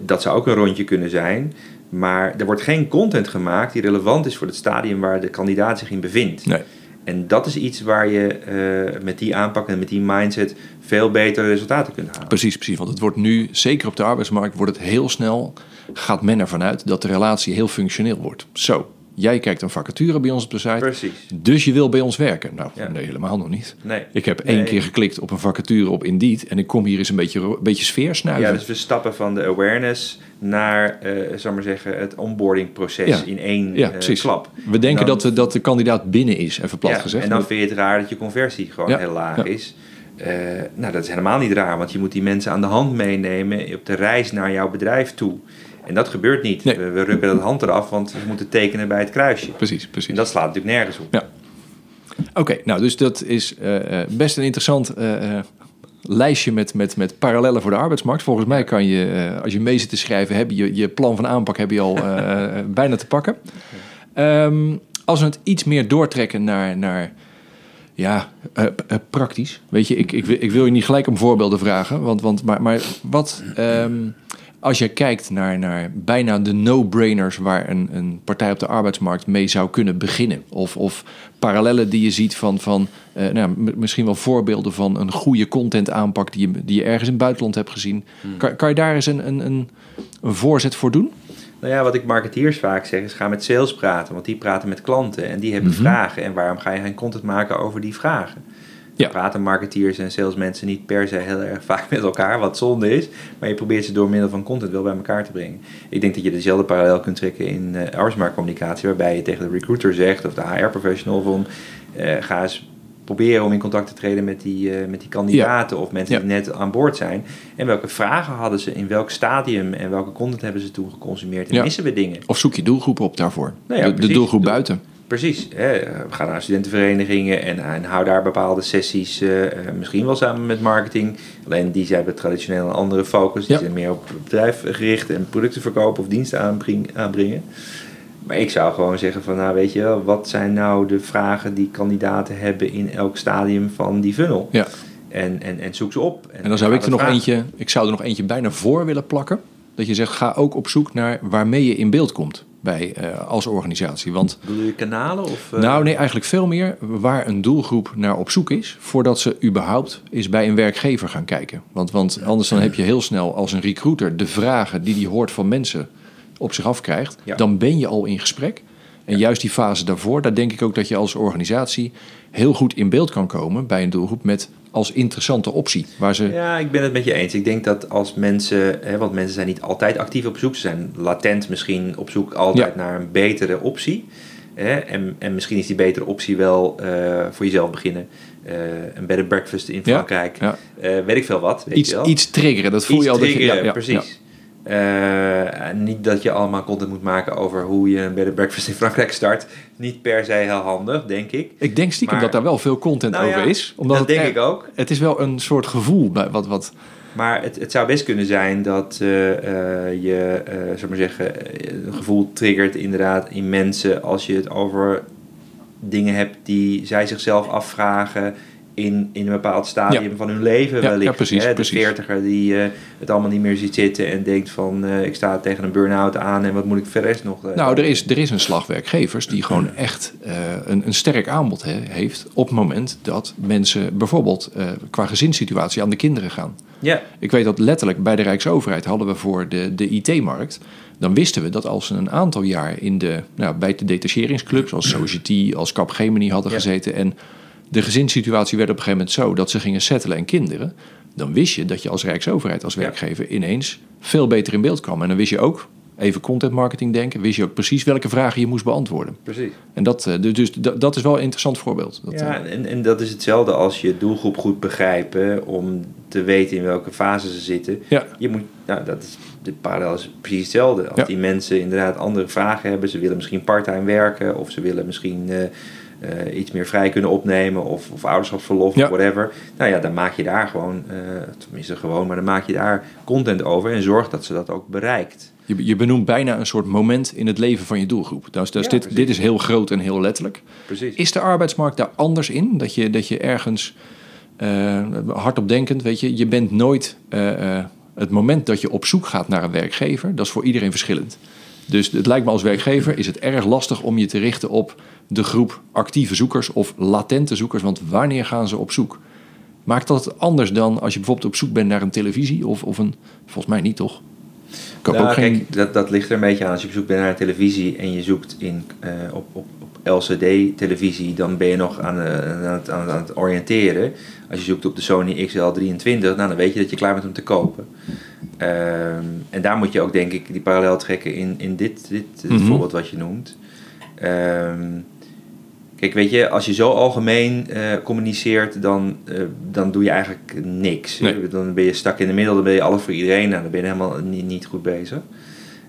dat zou ook een rondje kunnen zijn. Maar er wordt geen content gemaakt die relevant is voor het stadium waar de kandidaat zich in bevindt. nee, En dat is iets waar je eh, met die aanpak en met die mindset veel betere resultaten kunt halen. precies, precies. Want het wordt nu, zeker op de arbeidsmarkt, wordt het heel snel, gaat men ervan uit dat de relatie heel functioneel wordt. Zo, jij kijkt een vacature bij ons op de site, Precies. dus je wil bij ons werken. Nou, Ja. nee, helemaal nog niet. Nee. Ik heb één keer geklikt op een vacature op Indeed en ik kom hier eens een beetje, een beetje sfeer snuiven. Ja, dus we stappen van de awareness naar, zal ik maar zeggen, het onboarding proces Ja. in één Ja, eh, klap. We denken En dan- dat, de, dat de kandidaat binnen is, even plat Ja, gezegd. En dan vind je het raar dat je conversie gewoon heel laag is. Eh, nou, dat is helemaal niet raar, want je moet die mensen aan de hand meenemen op de reis naar jouw bedrijf toe. En dat gebeurt niet. Nee. We, we rukken dat hand eraf, want we moeten tekenen bij het kruisje. Precies, precies. En dat slaat natuurlijk nergens op. Ja. Oké, nou dus dat is eh, eh, best een interessant eh, lijstje met, met, met parallellen voor de arbeidsmarkt. Volgens mij kan je, als je mee zit te schrijven, heb je je plan van aanpak heb je al [laughs] bijna te pakken. Ehm, als we het iets meer doortrekken naar, naar ja, praktisch. Weet je, ik, ik, wil- ik wil je niet gelijk om voorbeelden vragen. Want, want, maar, maar wat, ehm, als je kijkt naar, naar bijna de no-brainers waar een, een partij op de arbeidsmarkt mee zou kunnen beginnen. Of, of parallellen die je ziet van, van eh, nou, misschien wel voorbeelden van een goede content aanpak die je, die je ergens in het buitenland hebt gezien. Kan, kan je daar eens een, een, een, een voorzet voor doen? Nou ja, wat ik marketeers vaak zeg is ga met sales praten, want die praten met klanten en die hebben Mhm. vragen. En waarom ga je geen content maken over die vragen? Ja. Praten marketeers en salesmensen niet per se heel erg vaak met elkaar, wat zonde is. Maar je probeert ze door middel van content wel bij elkaar te brengen. Ik denk dat je dezelfde parallel kunt trekken in eh arbeidsmarktcommunicatie, waarbij je tegen de recruiter zegt of de HR-professional van eh, ga eens proberen om in contact te treden met die, eh, met die kandidaten of mensen Ja. die net aan boord zijn. En welke vragen hadden ze, in welk stadium en welke content hebben ze toen geconsumeerd en Ja. missen we dingen. Of zoek je doelgroep op daarvoor? Nou de, de doelgroep Doel- buiten. Precies. Hè, ga naar studentenverenigingen en, en hou daar bepaalde sessies, eh, eh, misschien wel samen met marketing. Alleen die zijn hebben traditioneel een andere focus. Die Ja. zijn meer op bedrijf gericht en producten verkopen of diensten aanbreng- aanbrengen. Maar ik zou gewoon zeggen van, nou weet je wel, wat zijn nou de vragen die kandidaten hebben in elk stadium van die funnel? Ja. En, en, en zoek ze op. En dan zou ik er nog vragen. eentje, ik zou er nog eentje bijna voor willen plakken. Dat je zegt, ga ook op zoek naar waarmee je in beeld komt bij, eh, als organisatie. Want Bedoel je kanalen? Of, eh, nou nee, eigenlijk veel meer waar een doelgroep naar op zoek is... voordat ze überhaupt eens bij een werkgever gaan kijken. Want, want anders dan heb je heel snel als een recruiter de vragen die die hoort van mensen op zich afkrijgt. Ja. Dan ben je al in gesprek. En juist die fase daarvoor, daar denk ik ook dat je als organisatie heel goed in beeld kan komen bij een doelgroep met als interessante optie. Waar ze Ja, ik ben het met je eens. Ik denk dat als mensen, hè, want mensen zijn niet altijd actief op zoek, ze zijn latent misschien op zoek altijd Ja. naar een betere optie. Hè, en, en misschien is die betere optie wel eh, voor jezelf beginnen. Eh, een bed and breakfast in Frankrijk. ja. Eh, weet ik veel wat. Weet iets, je wel. iets triggeren, dat voel Iets je al. dat je- triggeren, ja, precies. Eh, niet dat je allemaal content moet maken over hoe je een bed and breakfast in Frankrijk start. Niet per se heel handig, denk ik. Ik denk stiekem Maar- dat daar wel veel content Nou ja, over is. Omdat dat het denk er- ik ook. Het is wel een soort gevoel bij wat. wat Maar het, het zou best kunnen zijn dat eh, eh, je, zeg maar zeggen, een gevoel triggert inderdaad in mensen als je het over dingen hebt die zij zichzelf afvragen in, in een bepaald stadium van hun leven Ja, wellicht. ja, precies, hè? De veertiger die eh, het allemaal niet meer ziet zitten en denkt van eh, ik sta tegen een burn-out aan en wat moet ik verder nog? eh, nou, er is, er is een slag werkgevers die gewoon echt een, een sterk aanbod he- heeft op het moment dat mensen bijvoorbeeld qua gezinssituatie aan de kinderen gaan. Ja, Ik weet dat letterlijk bij de Rijksoverheid hadden we voor de, de IT-markt. Dan wisten we dat als ze een aantal jaar in de, nou, bij de detacheringsclubs, als Society, als Capgemini hadden Ja. gezeten. En de gezinssituatie werd op een gegeven moment zo dat ze gingen settelen en kinderen. Dan wist je dat je als Rijksoverheid, als werkgever, ineens veel beter in beeld kwam. En dan wist je ook, even content marketing denken, wist je ook precies welke vragen je moest beantwoorden. Precies. En dat, eh, dus dus dat, dat is wel een interessant voorbeeld. Dat, ja, eh, en, en dat is hetzelfde als je doelgroep goed begrijpen om te weten in welke fase ze zitten. ja, Je moet, nou, dat is, de parallel is precies hetzelfde. Als Ja. die mensen inderdaad andere vragen hebben, ze willen misschien parttime werken of ze willen misschien eh, eh, iets meer vrij kunnen opnemen of, of ouderschapsverlof Ja. of whatever. Nou ja, dan maak je daar gewoon, eh, tenminste gewoon, maar dan maak je daar content over en zorg dat ze dat ook bereikt. je, je benoemt bijna een soort moment in het leven van je doelgroep. Dus, dus Ja, dit, precies. dit is heel groot en heel letterlijk. Precies. Is de arbeidsmarkt daar anders in? Dat je, dat je ergens eh hardop denkend, weet je, je bent nooit het moment dat je op zoek gaat naar een werkgever, dat is voor iedereen verschillend. Dus het lijkt me als werkgever is het erg lastig om je te richten op de groep actieve zoekers of latente zoekers, want wanneer gaan ze op zoek? Maakt dat anders dan als je bijvoorbeeld op zoek bent naar een televisie of, of een, volgens mij niet toch? Ik Nou, ook geen, kijk, dat, dat ligt er een beetje aan. Als je op zoek bent naar een televisie en je zoekt in, eh, op, op, op LCD-televisie, dan ben je nog aan, eh, aan, het, aan, aan het oriënteren. Als je zoekt op de Sony XL23, nou, dan weet je dat je klaar bent om te kopen. Ehm, en daar moet je ook, denk ik, die parallel trekken in, in dit, dit, dit Mhm. voorbeeld wat je noemt. Ehm, Kijk, weet je, als je zo algemeen eh, communiceert, dan, eh, dan doe je eigenlijk niks. Nee. Dan ben je stak in de middel, dan ben je alles voor iedereen. Nou, dan ben je helemaal niet, niet goed bezig.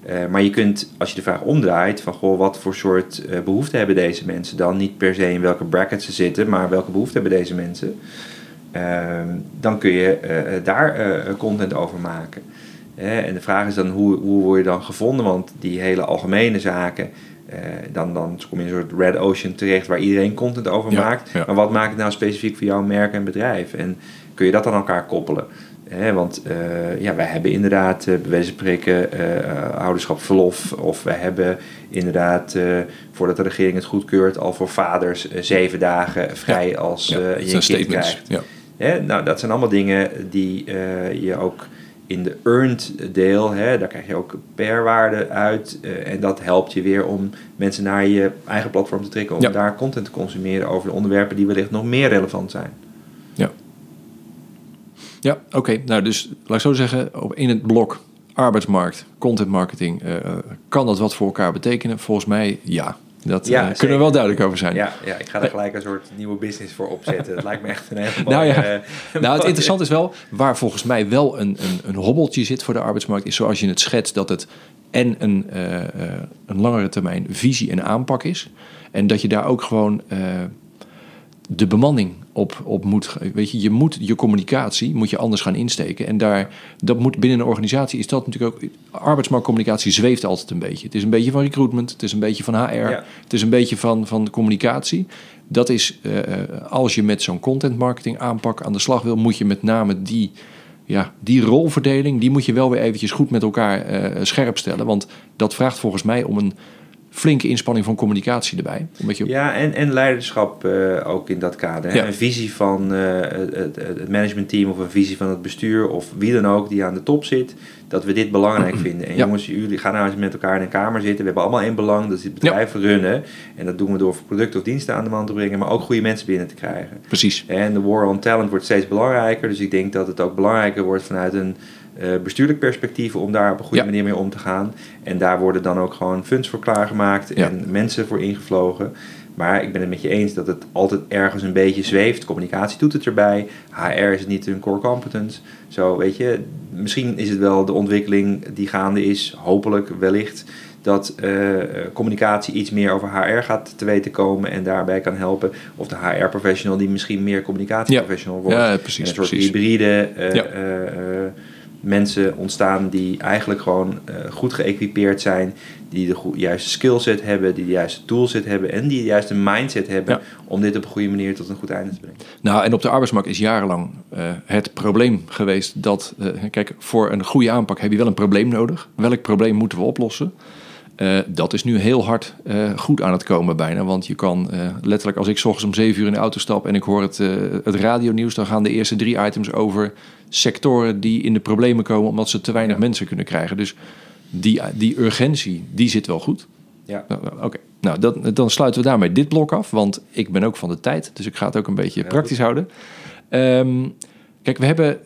Eh, maar je kunt, als je de vraag omdraait, van goh, wat voor soort eh behoeften hebben deze mensen dan? Niet per se in welke bracket ze zitten, maar welke behoeften hebben deze mensen? Ehm, dan kun je daar content over maken. En de vraag is dan, hoe, hoe word je dan gevonden? Want die hele algemene zaken, eh, dan, dan kom je in een soort red ocean terecht waar iedereen content over Ja, maakt. ja. Maar wat maakt het nou specifiek voor jouw merk en bedrijf? En kun je dat aan elkaar koppelen? Hè, want eh, ja, wij hebben inderdaad, eh, bij wijze van spreken, eh, eh, ouderschapsverlof. Of wij hebben inderdaad, eh, voordat de regering het goedkeurt, al voor vaders eh, zeven dagen vrij als ja, eh, je een kind krijgt. Ja. Nou, dat zijn allemaal dingen die eh, je ook in de earned deel, hè, daar krijg je ook PR-waarde uit. eh, en dat helpt je weer om mensen naar je eigen platform te trekken om Ja. daar content te consumeren over de onderwerpen die wellicht nog meer relevant zijn. Ja, ja oké. Nou, dus laat ik zo zeggen, op- in het blok arbeidsmarkt, content marketing, eh, eh, kan dat wat voor elkaar betekenen? Volgens mij ja. Dat Ja, eh, kunnen we wel duidelijk over zijn. Ja, ja, ik ga er gelijk een soort nieuwe business voor opzetten. Dat lijkt me echt een hele [laughs] Nou mooie... ja, [laughs] eh, Nou, het interessante is wel, waar volgens mij wel een, een, een hobbeltje zit voor de arbeidsmarkt, is zoals je het schetst, dat het en een, eh, een langere termijn visie en aanpak is. En dat je daar ook gewoon de bemanning op, op moet. Weet je, je moet je communicatie moet je anders gaan insteken. En daar, dat moet binnen een organisatie is dat natuurlijk ook. Arbeidsmarktcommunicatie zweeft altijd een beetje. Het is een beetje van recruitment, het is een beetje van HR, Ja. het is een beetje van, van communicatie. Dat is eh, als je met zo'n content marketing aanpak aan de slag wil, moet je met name die, ja, die rolverdeling, die moet je wel weer eventjes goed met elkaar eh, scherp stellen. Want dat vraagt volgens mij om een flinke inspanning van communicatie erbij. Omdat je, Ja, en, en leiderschap eh, ook in dat kader. Hè? Ja. Een visie van eh, het, managementteam of een visie van het bestuur of wie dan ook die aan de top zit, dat we dit belangrijk [clears throat] vinden. En Ja. jongens, jullie gaan nou eens met elkaar in een kamer zitten. We hebben allemaal één belang, dat is het bedrijf runnen. En dat doen we door producten of diensten aan de man te brengen, maar ook goede mensen binnen te krijgen. Precies. En de war on talent wordt steeds belangrijker. Dus ik denk dat het ook belangrijker wordt vanuit een eh, bestuurlijk perspectief om daar op een goede Ja. manier mee om te gaan. En daar worden dan ook gewoon funds voor klaargemaakt Ja. en mensen voor ingevlogen. Maar ik ben het met je eens dat het altijd ergens een beetje zweeft. Communicatie doet het erbij. HR is het niet hun core competence. Zo, weet je, misschien is het wel de ontwikkeling die gaande is, hopelijk wellicht, dat eh, communicatie iets meer over HR gaat te weten komen en daarbij kan helpen. Of de HR-professional die misschien meer communicatieprofessional wordt. Ja, En precies. een soort precies. hybride eh, Ja. Mensen ontstaan die eigenlijk gewoon eh, goed geëquipeerd zijn, die de juiste skillset hebben, die de juiste toolset hebben en die de juiste mindset hebben Ja. om dit op een goede manier tot een goed einde te brengen. Nou, en op de arbeidsmarkt is jarenlang eh, het probleem geweest dat, eh, kijk, voor een goede aanpak heb je wel een probleem nodig. Welk probleem moeten we oplossen? Dat is nu heel hard goed aan het komen bijna. Want je kan letterlijk, als ik 's ochtends om zeven uur in de auto stap en ik hoor het, het radionieuws, dan gaan de eerste drie items over sectoren die in de problemen komen omdat ze te weinig mensen kunnen krijgen. Dus die, die urgentie, die zit wel goed. Ja. Nou, nou, Oké, nou dat, dan sluiten we daarmee dit blok af, want ik ben ook van de tijd, dus ik ga het ook een beetje Ja, praktisch houden. Ehm, kijk, we hebben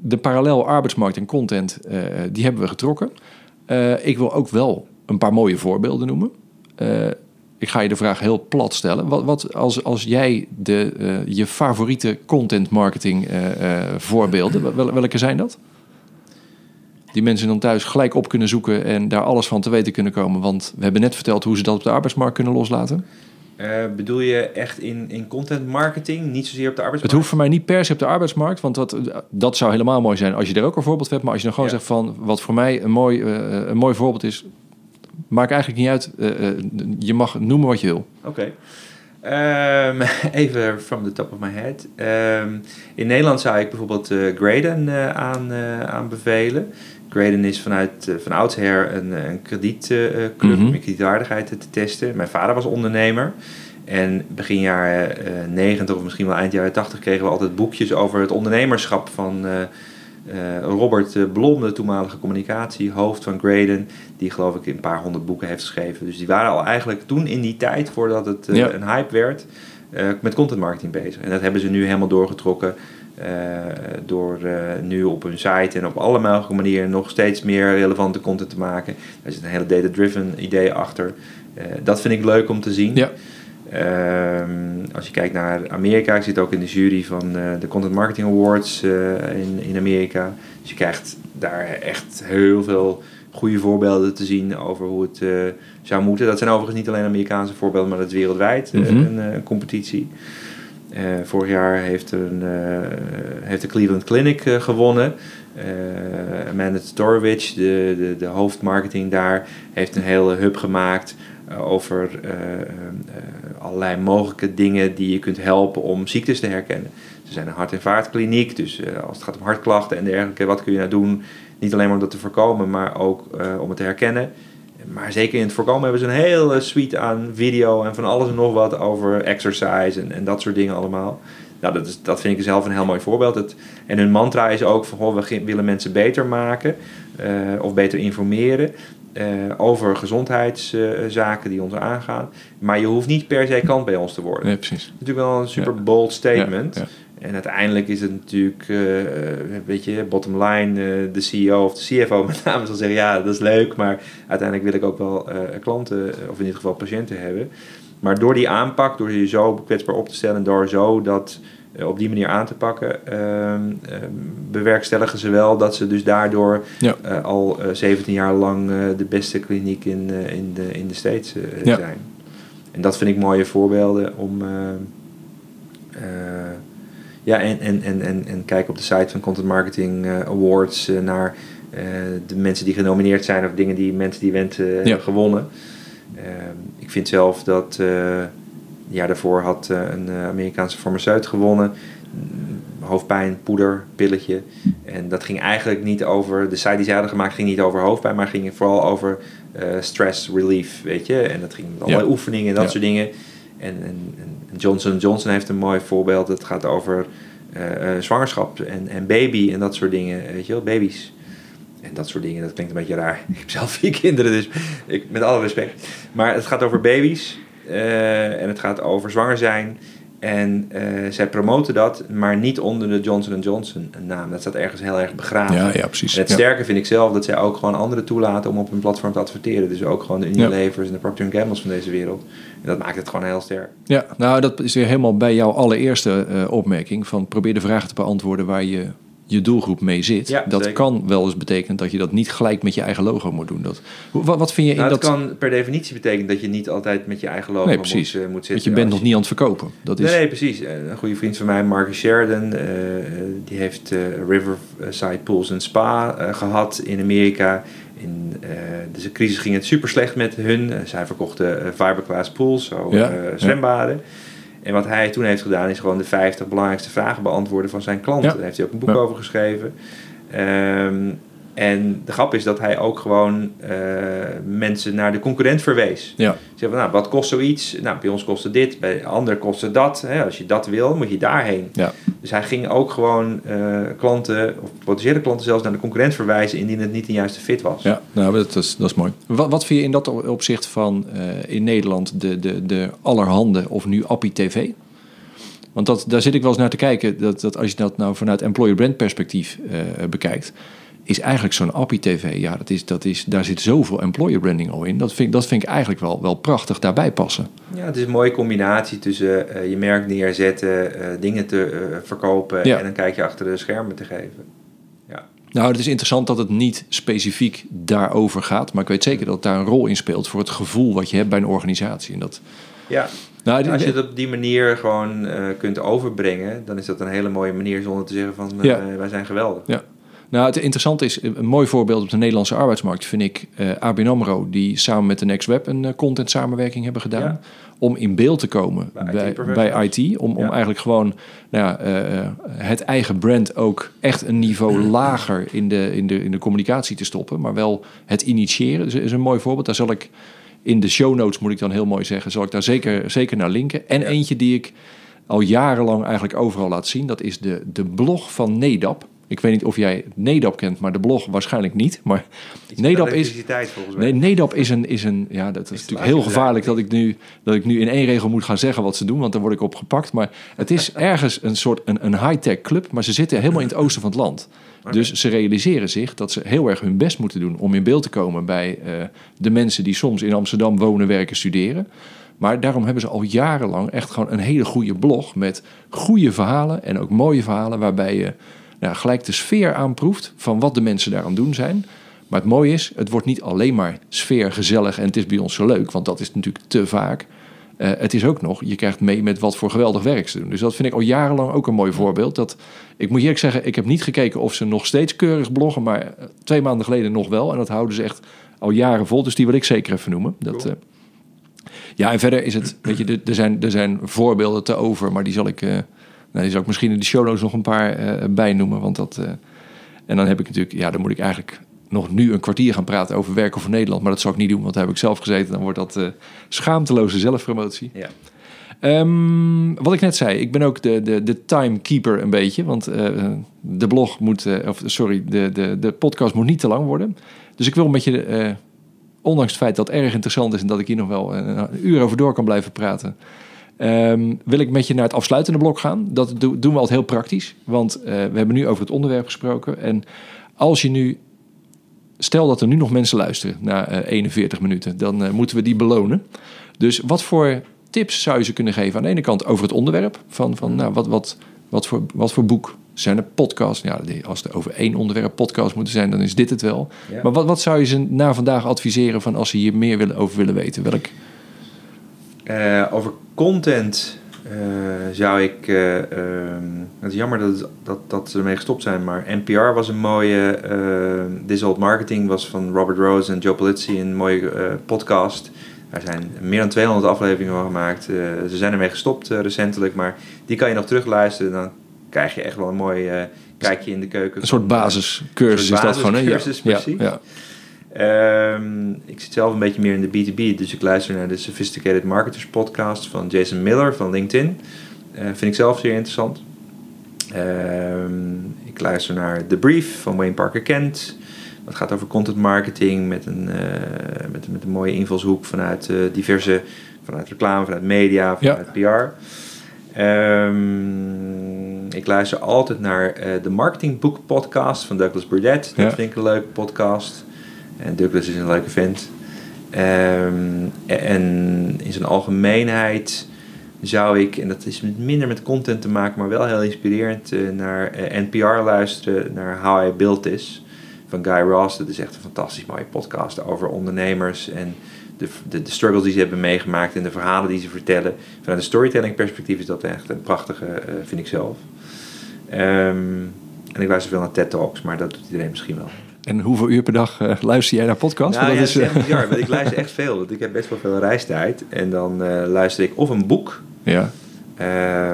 de parallel arbeidsmarkt en content, eh, die hebben we getrokken. Eh, ik wil ook wel een paar mooie voorbeelden noemen. Eh, ik ga je de vraag heel plat stellen. Wat, wat als, als jij de, eh, je favoriete content marketing eh, eh, voorbeelden, wel- welke zijn dat? Die mensen dan thuis gelijk op kunnen zoeken en daar alles van te weten kunnen komen. Want we hebben net verteld hoe ze dat op de arbeidsmarkt kunnen loslaten. Bedoel je echt in, in content marketing, niet zozeer op de Het arbeidsmarkt? hoeft voor mij niet per se op de arbeidsmarkt, want dat, dat zou helemaal mooi zijn als je er ook een voorbeeld van hebt. Maar als je dan gewoon Ja. zegt van wat voor mij een mooi, een mooi voorbeeld is, maakt eigenlijk niet uit. Eh, eh, je mag noemen wat je wil. Oké. Ehm, [laughs] even from the top of my head. Ehm, in Nederland zou ik bijvoorbeeld eh Graden aan, aanbevelen. Graden is vanuit van oudsher een, een kredietclub Mhm. om je kredietwaardigheid te testen. Mijn vader was ondernemer. En begin jaren eh 90 of misschien wel eind jaren 80 kregen we altijd boekjes over het ondernemerschap van eh, Robert eh, Blom, de toenmalige communicatiehoofd van Graden, die geloof ik een paar honderd boeken heeft geschreven. Dus die waren al eigenlijk toen in die tijd, voordat het eh, Ja. een hype werd, met content marketing bezig. En dat hebben ze nu helemaal doorgetrokken door nu op hun site en op alle mogelijke manieren nog steeds meer relevante content te maken. Daar zit een hele data-driven idee achter. Dat vind ik leuk om te zien. Ja. Ehm, als je kijkt naar Amerika, ik zit ook in de jury van eh, de Content Marketing Awards eh, in, in Amerika. Dus je krijgt daar echt heel veel goede voorbeelden te zien over hoe het eh, zou moeten. Dat zijn overigens niet alleen Amerikaanse voorbeelden, maar dat is wereldwijd Mhm. een, een competitie. Vorig jaar heeft, een, heeft de Cleveland Clinic gewonnen. Amanda Storwich, de, de, de hoofdmarketing daar, heeft een hele hub gemaakt over eh, eh, eh, allerlei mogelijke dingen die je kunt helpen om ziektes te herkennen. Ze zijn een hart- en vaartkliniek, dus eh, als het gaat om hartklachten en dergelijke, wat kun je nou doen? Niet alleen om dat te voorkomen, maar ook eh, om het te herkennen. Maar zeker in het voorkomen hebben ze een hele suite aan video en van alles en nog wat over exercise en, en dat soort dingen allemaal. Nou, dat, is, dat vind ik zelf een heel mooi voorbeeld. Het, en hun mantra is ook van, goh, we willen mensen beter maken eh, of beter informeren eh, over gezondheidszaken die ons aangaan. Maar je hoeft niet per se klant bij ons te worden. Nee, precies. Natuurlijk wel een super Ja. bold statement. Ja. En uiteindelijk is het natuurlijk, eh, weet je, bottom line, eh, de CEO of de CFO [laughs] met name zal zeggen, ja, dat is leuk, maar uiteindelijk wil ik ook wel eh, klanten, eh, of in dit geval patiënten hebben. Maar door die aanpak, door je zo kwetsbaar op te stellen en door zo dat eh, op die manier aan te pakken, ehm, ehm, bewerkstelligen ze wel dat ze dus daardoor Ja. eh, al eh, 17 jaar lang eh, de beste kliniek in, eh, in, de, in de States eh, Ja. zijn. En dat vind ik mooie voorbeelden om. eh, eh, ja, en, en, en, en, en kijk op de site van Content Marketing eh, Awards eh, naar eh, de mensen die genomineerd zijn of dingen die mensen die eh, hebben gewonnen. Ehm, ik vind zelf dat een jaar daarvoor had eh, een eh, Amerikaanse farmaceut gewonnen. Hoofdpijn, poeder, pilletje. En dat ging eigenlijk niet over, de site die zij hadden gemaakt ging niet over hoofdpijn, maar ging vooral over eh, stress relief, weet je. En dat ging met allerlei Ja. oefeningen en dat Ja. soort dingen. En, en, en Johnson Johnson heeft een mooi voorbeeld. Het gaat over zwangerschap en, en baby en dat soort dingen, weet je wel, baby's. En dat soort dingen, dat klinkt een beetje raar. [laughs] Ik heb zelf vier kinderen, dus ik, met alle respect. Maar het gaat over baby's eh, en het gaat over zwanger zijn. En eh, zij promoten dat, maar niet onder de Johnson Johnson naam. Dat staat ergens heel erg begraven. Ja, ja, precies. En het Ja. sterke vind ik zelf dat zij ook gewoon anderen toelaten om op hun platform te adverteren. Dus ook gewoon de Unilevers en de Procter Gamble's van deze wereld. En dat maakt het gewoon heel sterk. Ja, nou dat is weer helemaal bij jouw allereerste eh, opmerking van probeer de vragen te beantwoorden waar je je doelgroep mee zit. Ja, dat zeker. kan wel eens betekenen dat je dat niet gelijk met je eigen logo moet doen. Dat, wat, wat vind je in Nou, dat... dat kan per definitie betekenen dat je niet altijd met je eigen logo Nee, moet, eh, moet zitten. Want je bent nog niet aan het verkopen. Dat is, Nee, nee, precies. Eh, Een goede vriend van mij, Marcus Sheridan, eh, die heeft Riverside Pools and Spa eh, gehad in Amerika. In dus de crisis ging het super slecht met hun. Zij verkochten fiberglass pools, zo Ja, ja. En wat hij toen heeft gedaan is gewoon de 50 belangrijkste vragen beantwoorden van zijn klanten. Ja. Daar heeft hij ook een boek Ja. over geschreven. Ehm, en de grap is dat hij ook gewoon eh, mensen naar de concurrent verwees. Ja, Zeg van, nou, wat kost zoiets? Nou, bij ons kostte dit, bij ander kostte dat. Hè? Als je dat wil, moet je daarheen. ja. Dus hij ging ook gewoon eh, klanten, of potentiële klanten zelfs, naar de concurrent verwijzen indien het niet de juiste fit was. Ja, nou, dat is, dat is mooi. Wat, wat vind je in dat opzicht van eh, in Nederland de, de, de allerhande of nu Appie TV? Want dat, daar zit ik wel eens naar te kijken. Dat, dat als je dat nou vanuit employer brand perspectief bekijkt. Is eigenlijk zo'n Appie TV. Ja, dat is, dat is, daar zit zoveel employer branding al in. Dat vind, dat vind ik eigenlijk wel, wel prachtig daarbij passen. Ja, het is een mooie combinatie tussen eh, je merk neerzetten, uh, dingen te uh, verkopen en een kijkje achter de schermen te geven. Ja. Nou, het is interessant dat het niet specifiek daarover gaat. Maar ik weet zeker dat het daar een rol in speelt voor het gevoel wat je hebt bij een organisatie. En dat, ja, nou, als je het op die manier gewoon kunt overbrengen, dan is dat een hele mooie manier zonder te zeggen van ja. wij zijn geweldig. Ja. Nou, het interessante is, een mooi voorbeeld op de Nederlandse arbeidsmarkt vind ik uh, ABN AMRO, die samen met de Next Web een content samenwerking hebben gedaan. Ja. Om in beeld te komen bij, bij, bij IT. Om, om eigenlijk gewoon nou ja, het eigen brand ook echt een niveau [clears throat] lager in de, in, de, in de communicatie te stoppen. Maar wel het initiëren. Dus is een mooi voorbeeld. Daar zal ik in de show notes, moet ik dan heel mooi zeggen, zal ik daar zeker, zeker naar linken. En eentje die ik al jarenlang eigenlijk overal laat zien, dat is de, de blog van Nedap. Ik weet niet of jij Nedap kent, maar de blog waarschijnlijk niet. Maar Nedap is. Nee, Nedap is een. Is een ja, dat is, natuurlijk heel gevaarlijk dat ik, nu, dat ik nu in één regel moet gaan zeggen wat ze doen, want dan word ik opgepakt. Maar het is [laughs] ergens een soort een, een high-tech club, maar ze zitten helemaal in het oosten van het land. Dus ze realiseren zich dat ze heel erg hun best moeten doen om in beeld te komen bij uh, de mensen die soms in Amsterdam wonen, werken, studeren. Maar daarom hebben ze al jarenlang echt gewoon een hele goede blog met goede verhalen en ook mooie verhalen waarbij je nou, gelijk de sfeer aanproeft van wat de mensen daar aan doen zijn. Maar het mooie is, het wordt niet alleen maar sfeer gezellig en het is bij ons zo leuk, want dat is natuurlijk te vaak. Uh, het is ook nog, je krijgt mee met wat voor geweldig werk ze doen. Dus dat vind ik al jarenlang ook een mooi voorbeeld. Dat, ik moet eerlijk zeggen, ik heb niet gekeken of ze nog steeds keurig bloggen, maar eh, twee maanden geleden nog wel. En dat houden ze echt al jaren vol, dus die wil ik zeker even noemen. Dat, uh, ja, en verder is het, weet je, er zijn, er zijn voorbeelden te over, maar die zal ik, uh, nou, die zal ik misschien in de show notes nog een paar bij noemen. Want dat, en dan heb ik natuurlijk, ja, dan moet ik eigenlijk nog nu een kwartier gaan praten over werken voor Nederland. Maar dat zal ik niet doen, want daar heb ik zelf gezeten. Dan wordt dat uh, schaamteloze zelfpromotie. Ja. Um, wat ik net zei, ik ben ook de, de, de timekeeper een beetje. Want uh, de blog moet, uh, of sorry, de, de, de podcast moet niet te lang worden. Dus ik wil met je, ondanks het feit dat het erg interessant is en dat ik hier nog wel een uur over door kan blijven praten. Um, wil ik met je naar het afsluitende blok gaan. Dat doen we altijd heel praktisch. Want we hebben nu over het onderwerp gesproken. En als je nu stel dat er nu nog mensen luisteren na uh, 41 minuten, dan uh, moeten we die belonen. Dus wat voor tips zou je ze kunnen geven? Aan de ene kant over het onderwerp, van, van nou, wat, wat, wat, voor, wat voor boek zijn er podcasts? Ja, als er over één onderwerp podcast moeten zijn, dan is dit het wel. Ja. Maar wat, wat zou je ze na vandaag adviseren van als ze hier meer willen, over willen weten? Welk? Uh, over content uh, zou ik. Uh, um, het is jammer dat, dat, dat ze ermee gestopt zijn, maar NPR was een mooie. Uh, This Old Marketing was van Robert Rose en Joe Polizzi een mooie podcast. Er zijn meer dan 200 afleveringen van gemaakt. ze zijn ermee gestopt recentelijk, maar die kan je nog terugluisteren. Dan krijg je echt wel een mooi kijkje in de keuken. Een soort basiscursus is dat gewoon, hè? Ja, precies. Ja, ja. Um, ik zit zelf een beetje meer in de B2B, dus ik luister naar de Sophisticated Marketers podcast van Jason Miller van LinkedIn. Uh, vind ik zelf zeer interessant. Um, ik luister naar The Brief van Wayne Parker Kent. Dat gaat over content marketing met een, uh, met, met een mooie invalshoek vanuit uh, diverse, vanuit reclame, vanuit media, vanuit ja. PR. Um, ik luister altijd naar de Marketing Book podcast van Douglas Burdett. Dat ja. vind ik een leuke podcast. En Douglas is een leuke vent. Um, en in zijn algemeenheid zou ik, en dat is minder met content te maken, maar wel heel inspirerend, uh, naar uh, NPR luisteren, naar How I Built This van Guy Ross. Dat is echt een fantastisch mooie podcast over ondernemers en de, de, struggles die ze hebben meegemaakt en de verhalen die ze vertellen. Vanuit een storytelling perspectief is dat echt een prachtige, uh, vind ik zelf. Um, en ik luister veel naar TED Talks, maar dat doet iedereen misschien wel. En hoeveel uur per dag uh, luister jij naar podcasts? Nou, dat ja, is, echt bizar, want ik luister echt veel. Want ik heb best wel veel reistijd. En dan uh, luister ik of een boek. Ja.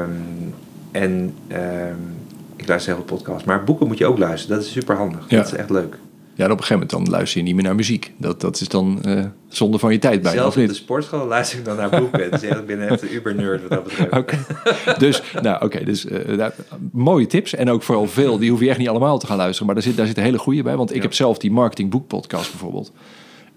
Um, en um, ik luister heel veel podcasts. Maar boeken moet je ook luisteren. Dat is super handig. Ja. Dat is echt leuk. Ja, op een gegeven moment dan luister je niet meer naar muziek. Dat, dat is dan uh, zonde van je tijd of niet? op de sportschool luister ik dan naar boeken. dus ik ben echt een uber-nerd wat dat betreft. Okay. dus, nou oké, okay, dus uh, daar, mooie tips. En ook vooral veel, die hoef je echt niet allemaal te gaan luisteren. Maar daar zit, daar zit een hele goede bij. Want ik ja. heb zelf die marketing boek podcast bijvoorbeeld.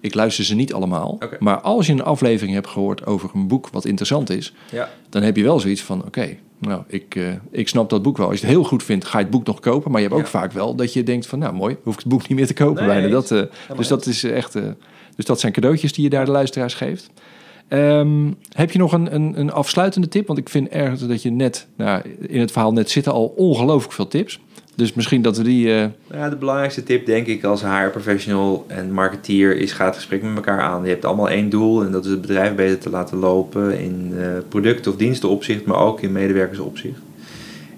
Ik luister ze niet allemaal. Okay. Maar als je een aflevering hebt gehoord over een boek wat interessant is... Ja. dan heb je wel zoiets van, oké, Nou, ik, uh, ik snap dat boek wel. Als je het heel goed vindt, ga je het boek nog kopen. Maar je hebt ook Ja. vaak wel dat je denkt van... nou, mooi, hoef ik het boek niet meer te kopen Nee, bijna. Dat, eh, dus dat is echt... eh, dus dat zijn cadeautjes die je daar de luisteraars geeft. Ehm, heb je nog een, een, een afsluitende tip? Want ik vind ergens dat je net... Nou, in het verhaal net zitten al ongelooflijk veel tips. Dus misschien dat we die... eh, Ja, de belangrijkste tip, denk ik, als HR-professional en marketeer is: ga het gesprek met elkaar aan. Je hebt allemaal één doel en dat is het bedrijf beter te laten lopen in eh product- of dienstenopzicht, maar ook in medewerkersopzicht.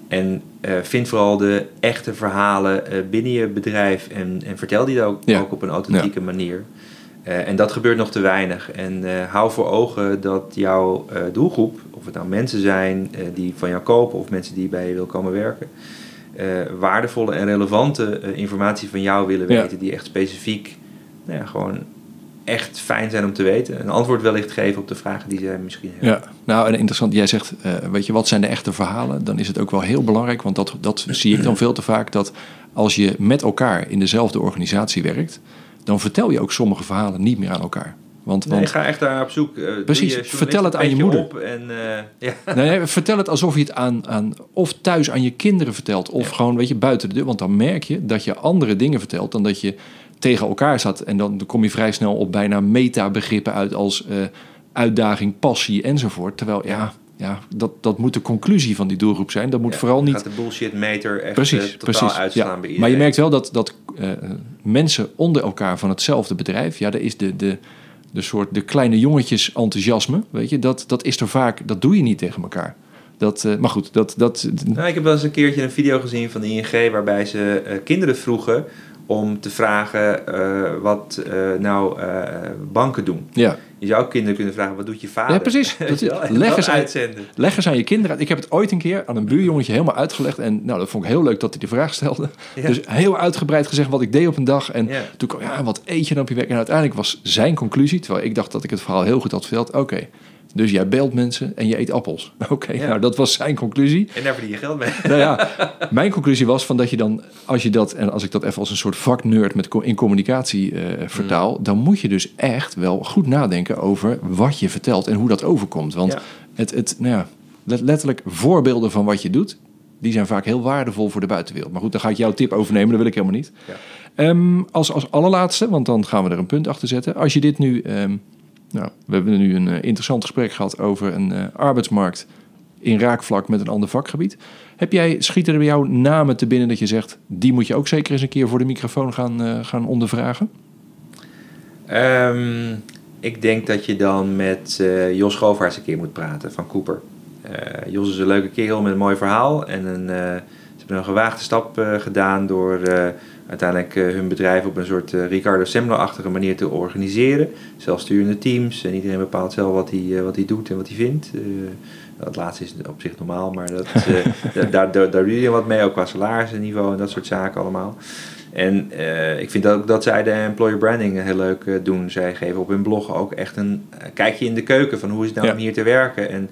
En eh, vind vooral de echte verhalen binnen je bedrijf en, en vertel die ook, Ja. ook op een authentieke manier. En dat gebeurt nog te weinig. En hou voor ogen dat jouw doelgroep, of het nou mensen zijn die van jou kopen of mensen die bij je wil komen werken, waardevolle en relevante eh, informatie van jou willen Ja. weten, die echt specifiek, nou ja, gewoon echt fijn zijn om te weten. Een antwoord wellicht geven op de vragen die zij misschien hebben. Ja, nou en interessant. Jij zegt, eh, weet je, wat zijn de echte verhalen? Dan is het ook wel heel belangrijk, want dat, dat zie ik dan veel te vaak, dat als je met elkaar in dezelfde organisatie werkt, dan vertel je ook sommige verhalen niet meer aan elkaar. Want, Nee, want ga echt daar op zoek. Doe Precies, vertel het aan je moeder. Op en, eh, [laughs] ja. nee, vertel het alsof je het aan, aan of thuis aan je kinderen vertelt, of Ja. gewoon, weet je, buiten de deur. Want dan merk je dat je andere dingen vertelt dan dat je tegen elkaar zat. En dan kom je vrij snel op bijna meta-begrippen uit als eh, uitdaging, passie enzovoort. Terwijl, ja, ja dat, dat moet de conclusie van die doelgroep zijn. Dat moet Ja, vooral niet Gaat de bullshit meter echt Precies, totaal precies. uitslaan bij iedereen. Maar je merkt wel dat, dat mensen onder elkaar van hetzelfde bedrijf, ja, daar is de, de, de soort de kleine jongetjes enthousiasme, weet je, dat, dat is er vaak, dat doe je niet tegen elkaar. Dat, eh, maar goed, dat, dat, Nou, ik heb wel eens een keertje een video gezien van de ING waarbij ze eh, kinderen vroegen om te vragen eh, wat nou banken doen. ja, Je zou ook kinderen kunnen vragen, wat doet je vader? Ja, precies. [laughs] Dat- leg eens uitzenden. leg eens aan je kinderen. uit. Ik heb het ooit een keer aan een buurjongetje helemaal uitgelegd en nou, dat vond ik heel leuk dat hij de vraag stelde. Ja. Dus heel uitgebreid gezegd wat ik deed op een dag en Ja. toen kwam, ja, wat eet je dan op je werk? En uiteindelijk was zijn conclusie, terwijl ik dacht dat ik het verhaal heel goed had verteld. Oké, dus jij beelt mensen en je eet appels. [laughs] Oké, Ja. nou dat was zijn conclusie. En daar verdien je geld mee. nou ja, [laughs] mijn conclusie was van dat je dan, als je dat, en als ik dat even als een soort vaknerd met, in communicatie eh, vertaal, Mm. dan moet je dus echt wel goed nadenken over wat je vertelt en hoe dat overkomt. Want Ja. het, het, nou ja, let- letterlijk voorbeelden van wat je doet, die zijn vaak heel waardevol voor de buitenwereld. Maar goed, dan ga ik jouw tip overnemen, dat wil ik helemaal niet. Ja. Ehm, als, als allerlaatste, want dan gaan we er een punt achter zetten. Als je dit nu, ehm, nou, we hebben nu een eh, interessant gesprek gehad over een eh, arbeidsmarkt in raakvlak met een ander vakgebied. Heb jij, schieten er bij jou namen te binnen dat je zegt, die moet je ook zeker eens een keer voor de microfoon gaan, eh, gaan ondervragen? Ehm, ik denk dat je dan met Jos Govaerts een keer moet praten van Cooper. Jos is een leuke kerel met een mooi verhaal. En een, ze hebben een gewaagde stap gedaan door uiteindelijk eh, hun bedrijf op een soort eh, Ricardo Semler-achtige manier te organiseren. Zelfsturende teams en iedereen bepaalt zelf wat hij, eh, wat hij doet en wat hij vindt. Dat laatste is op zich normaal, maar dat, [laughs] daar, daar, daar doe je wat mee, ook qua salarisniveau en dat soort zaken allemaal. En ik vind ook dat zij de employer branding heel leuk doen. Zij geven op hun blog ook echt een kijkje in de keuken van hoe is het nou Ja. om hier te werken. En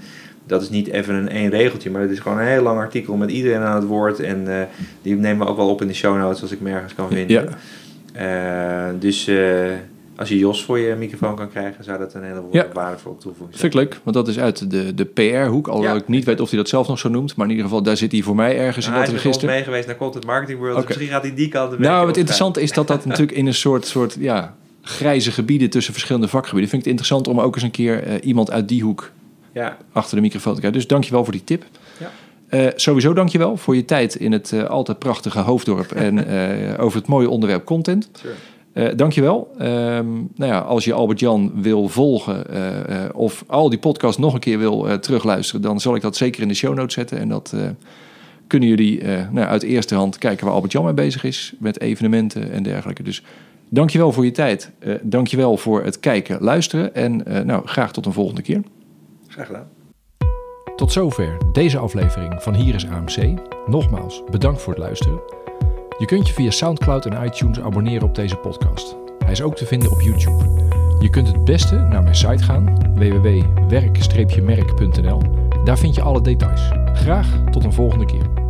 dat is niet even een één regeltje, maar het is gewoon een heel lang artikel met iedereen aan het woord. En eh, die nemen we ook wel op in de show notes als ik me ergens kan vinden. Eh, dus eh, als je Jos voor je microfoon kan krijgen, zou dat een hele Ja. waardevolle toevoeging Vind zijn. ik leuk, want dat is uit de, de PR-hoek. Alhoewel Ja. ik niet weet of hij dat zelf nog zo noemt. Maar in ieder geval, daar zit hij voor mij ergens in Nou, dat hij is register. mee geweest naar Content Marketing World, dus misschien gaat hij die kant Nou, het interessante is dat dat [laughs] natuurlijk in een soort, soort ja, grijze gebieden tussen verschillende vakgebieden. Vind ik het interessant om ook eens een keer iemand uit die hoek Ja, achter de microfoon te krijgen. Dus dankjewel voor die tip. Ja. Eh, sowieso dankjewel voor je tijd in het eh, altijd prachtige Hoofddorp en [laughs] eh, over het mooie onderwerp content. sure. Dankjewel. Ehm nou ja, als je Albert-Jan wil volgen of al die podcast nog een keer wil terugluisteren, dan zal ik dat zeker in de show notes zetten. En dat kunnen jullie nou, uit eerste hand kijken waar Albert-Jan mee bezig is met evenementen en dergelijke. Dus dankjewel voor je tijd. Dankjewel voor het kijken, luisteren en nou, graag tot een volgende keer. Tot zover deze aflevering van Hier is AMC. Nogmaals, bedankt voor het luisteren. Je kunt je via SoundCloud en iTunes abonneren op deze podcast. Hij is ook te vinden op YouTube. Je kunt het beste naar mijn site gaan, www.werk-merk.nl. Daar vind je alle details. Graag tot een volgende keer.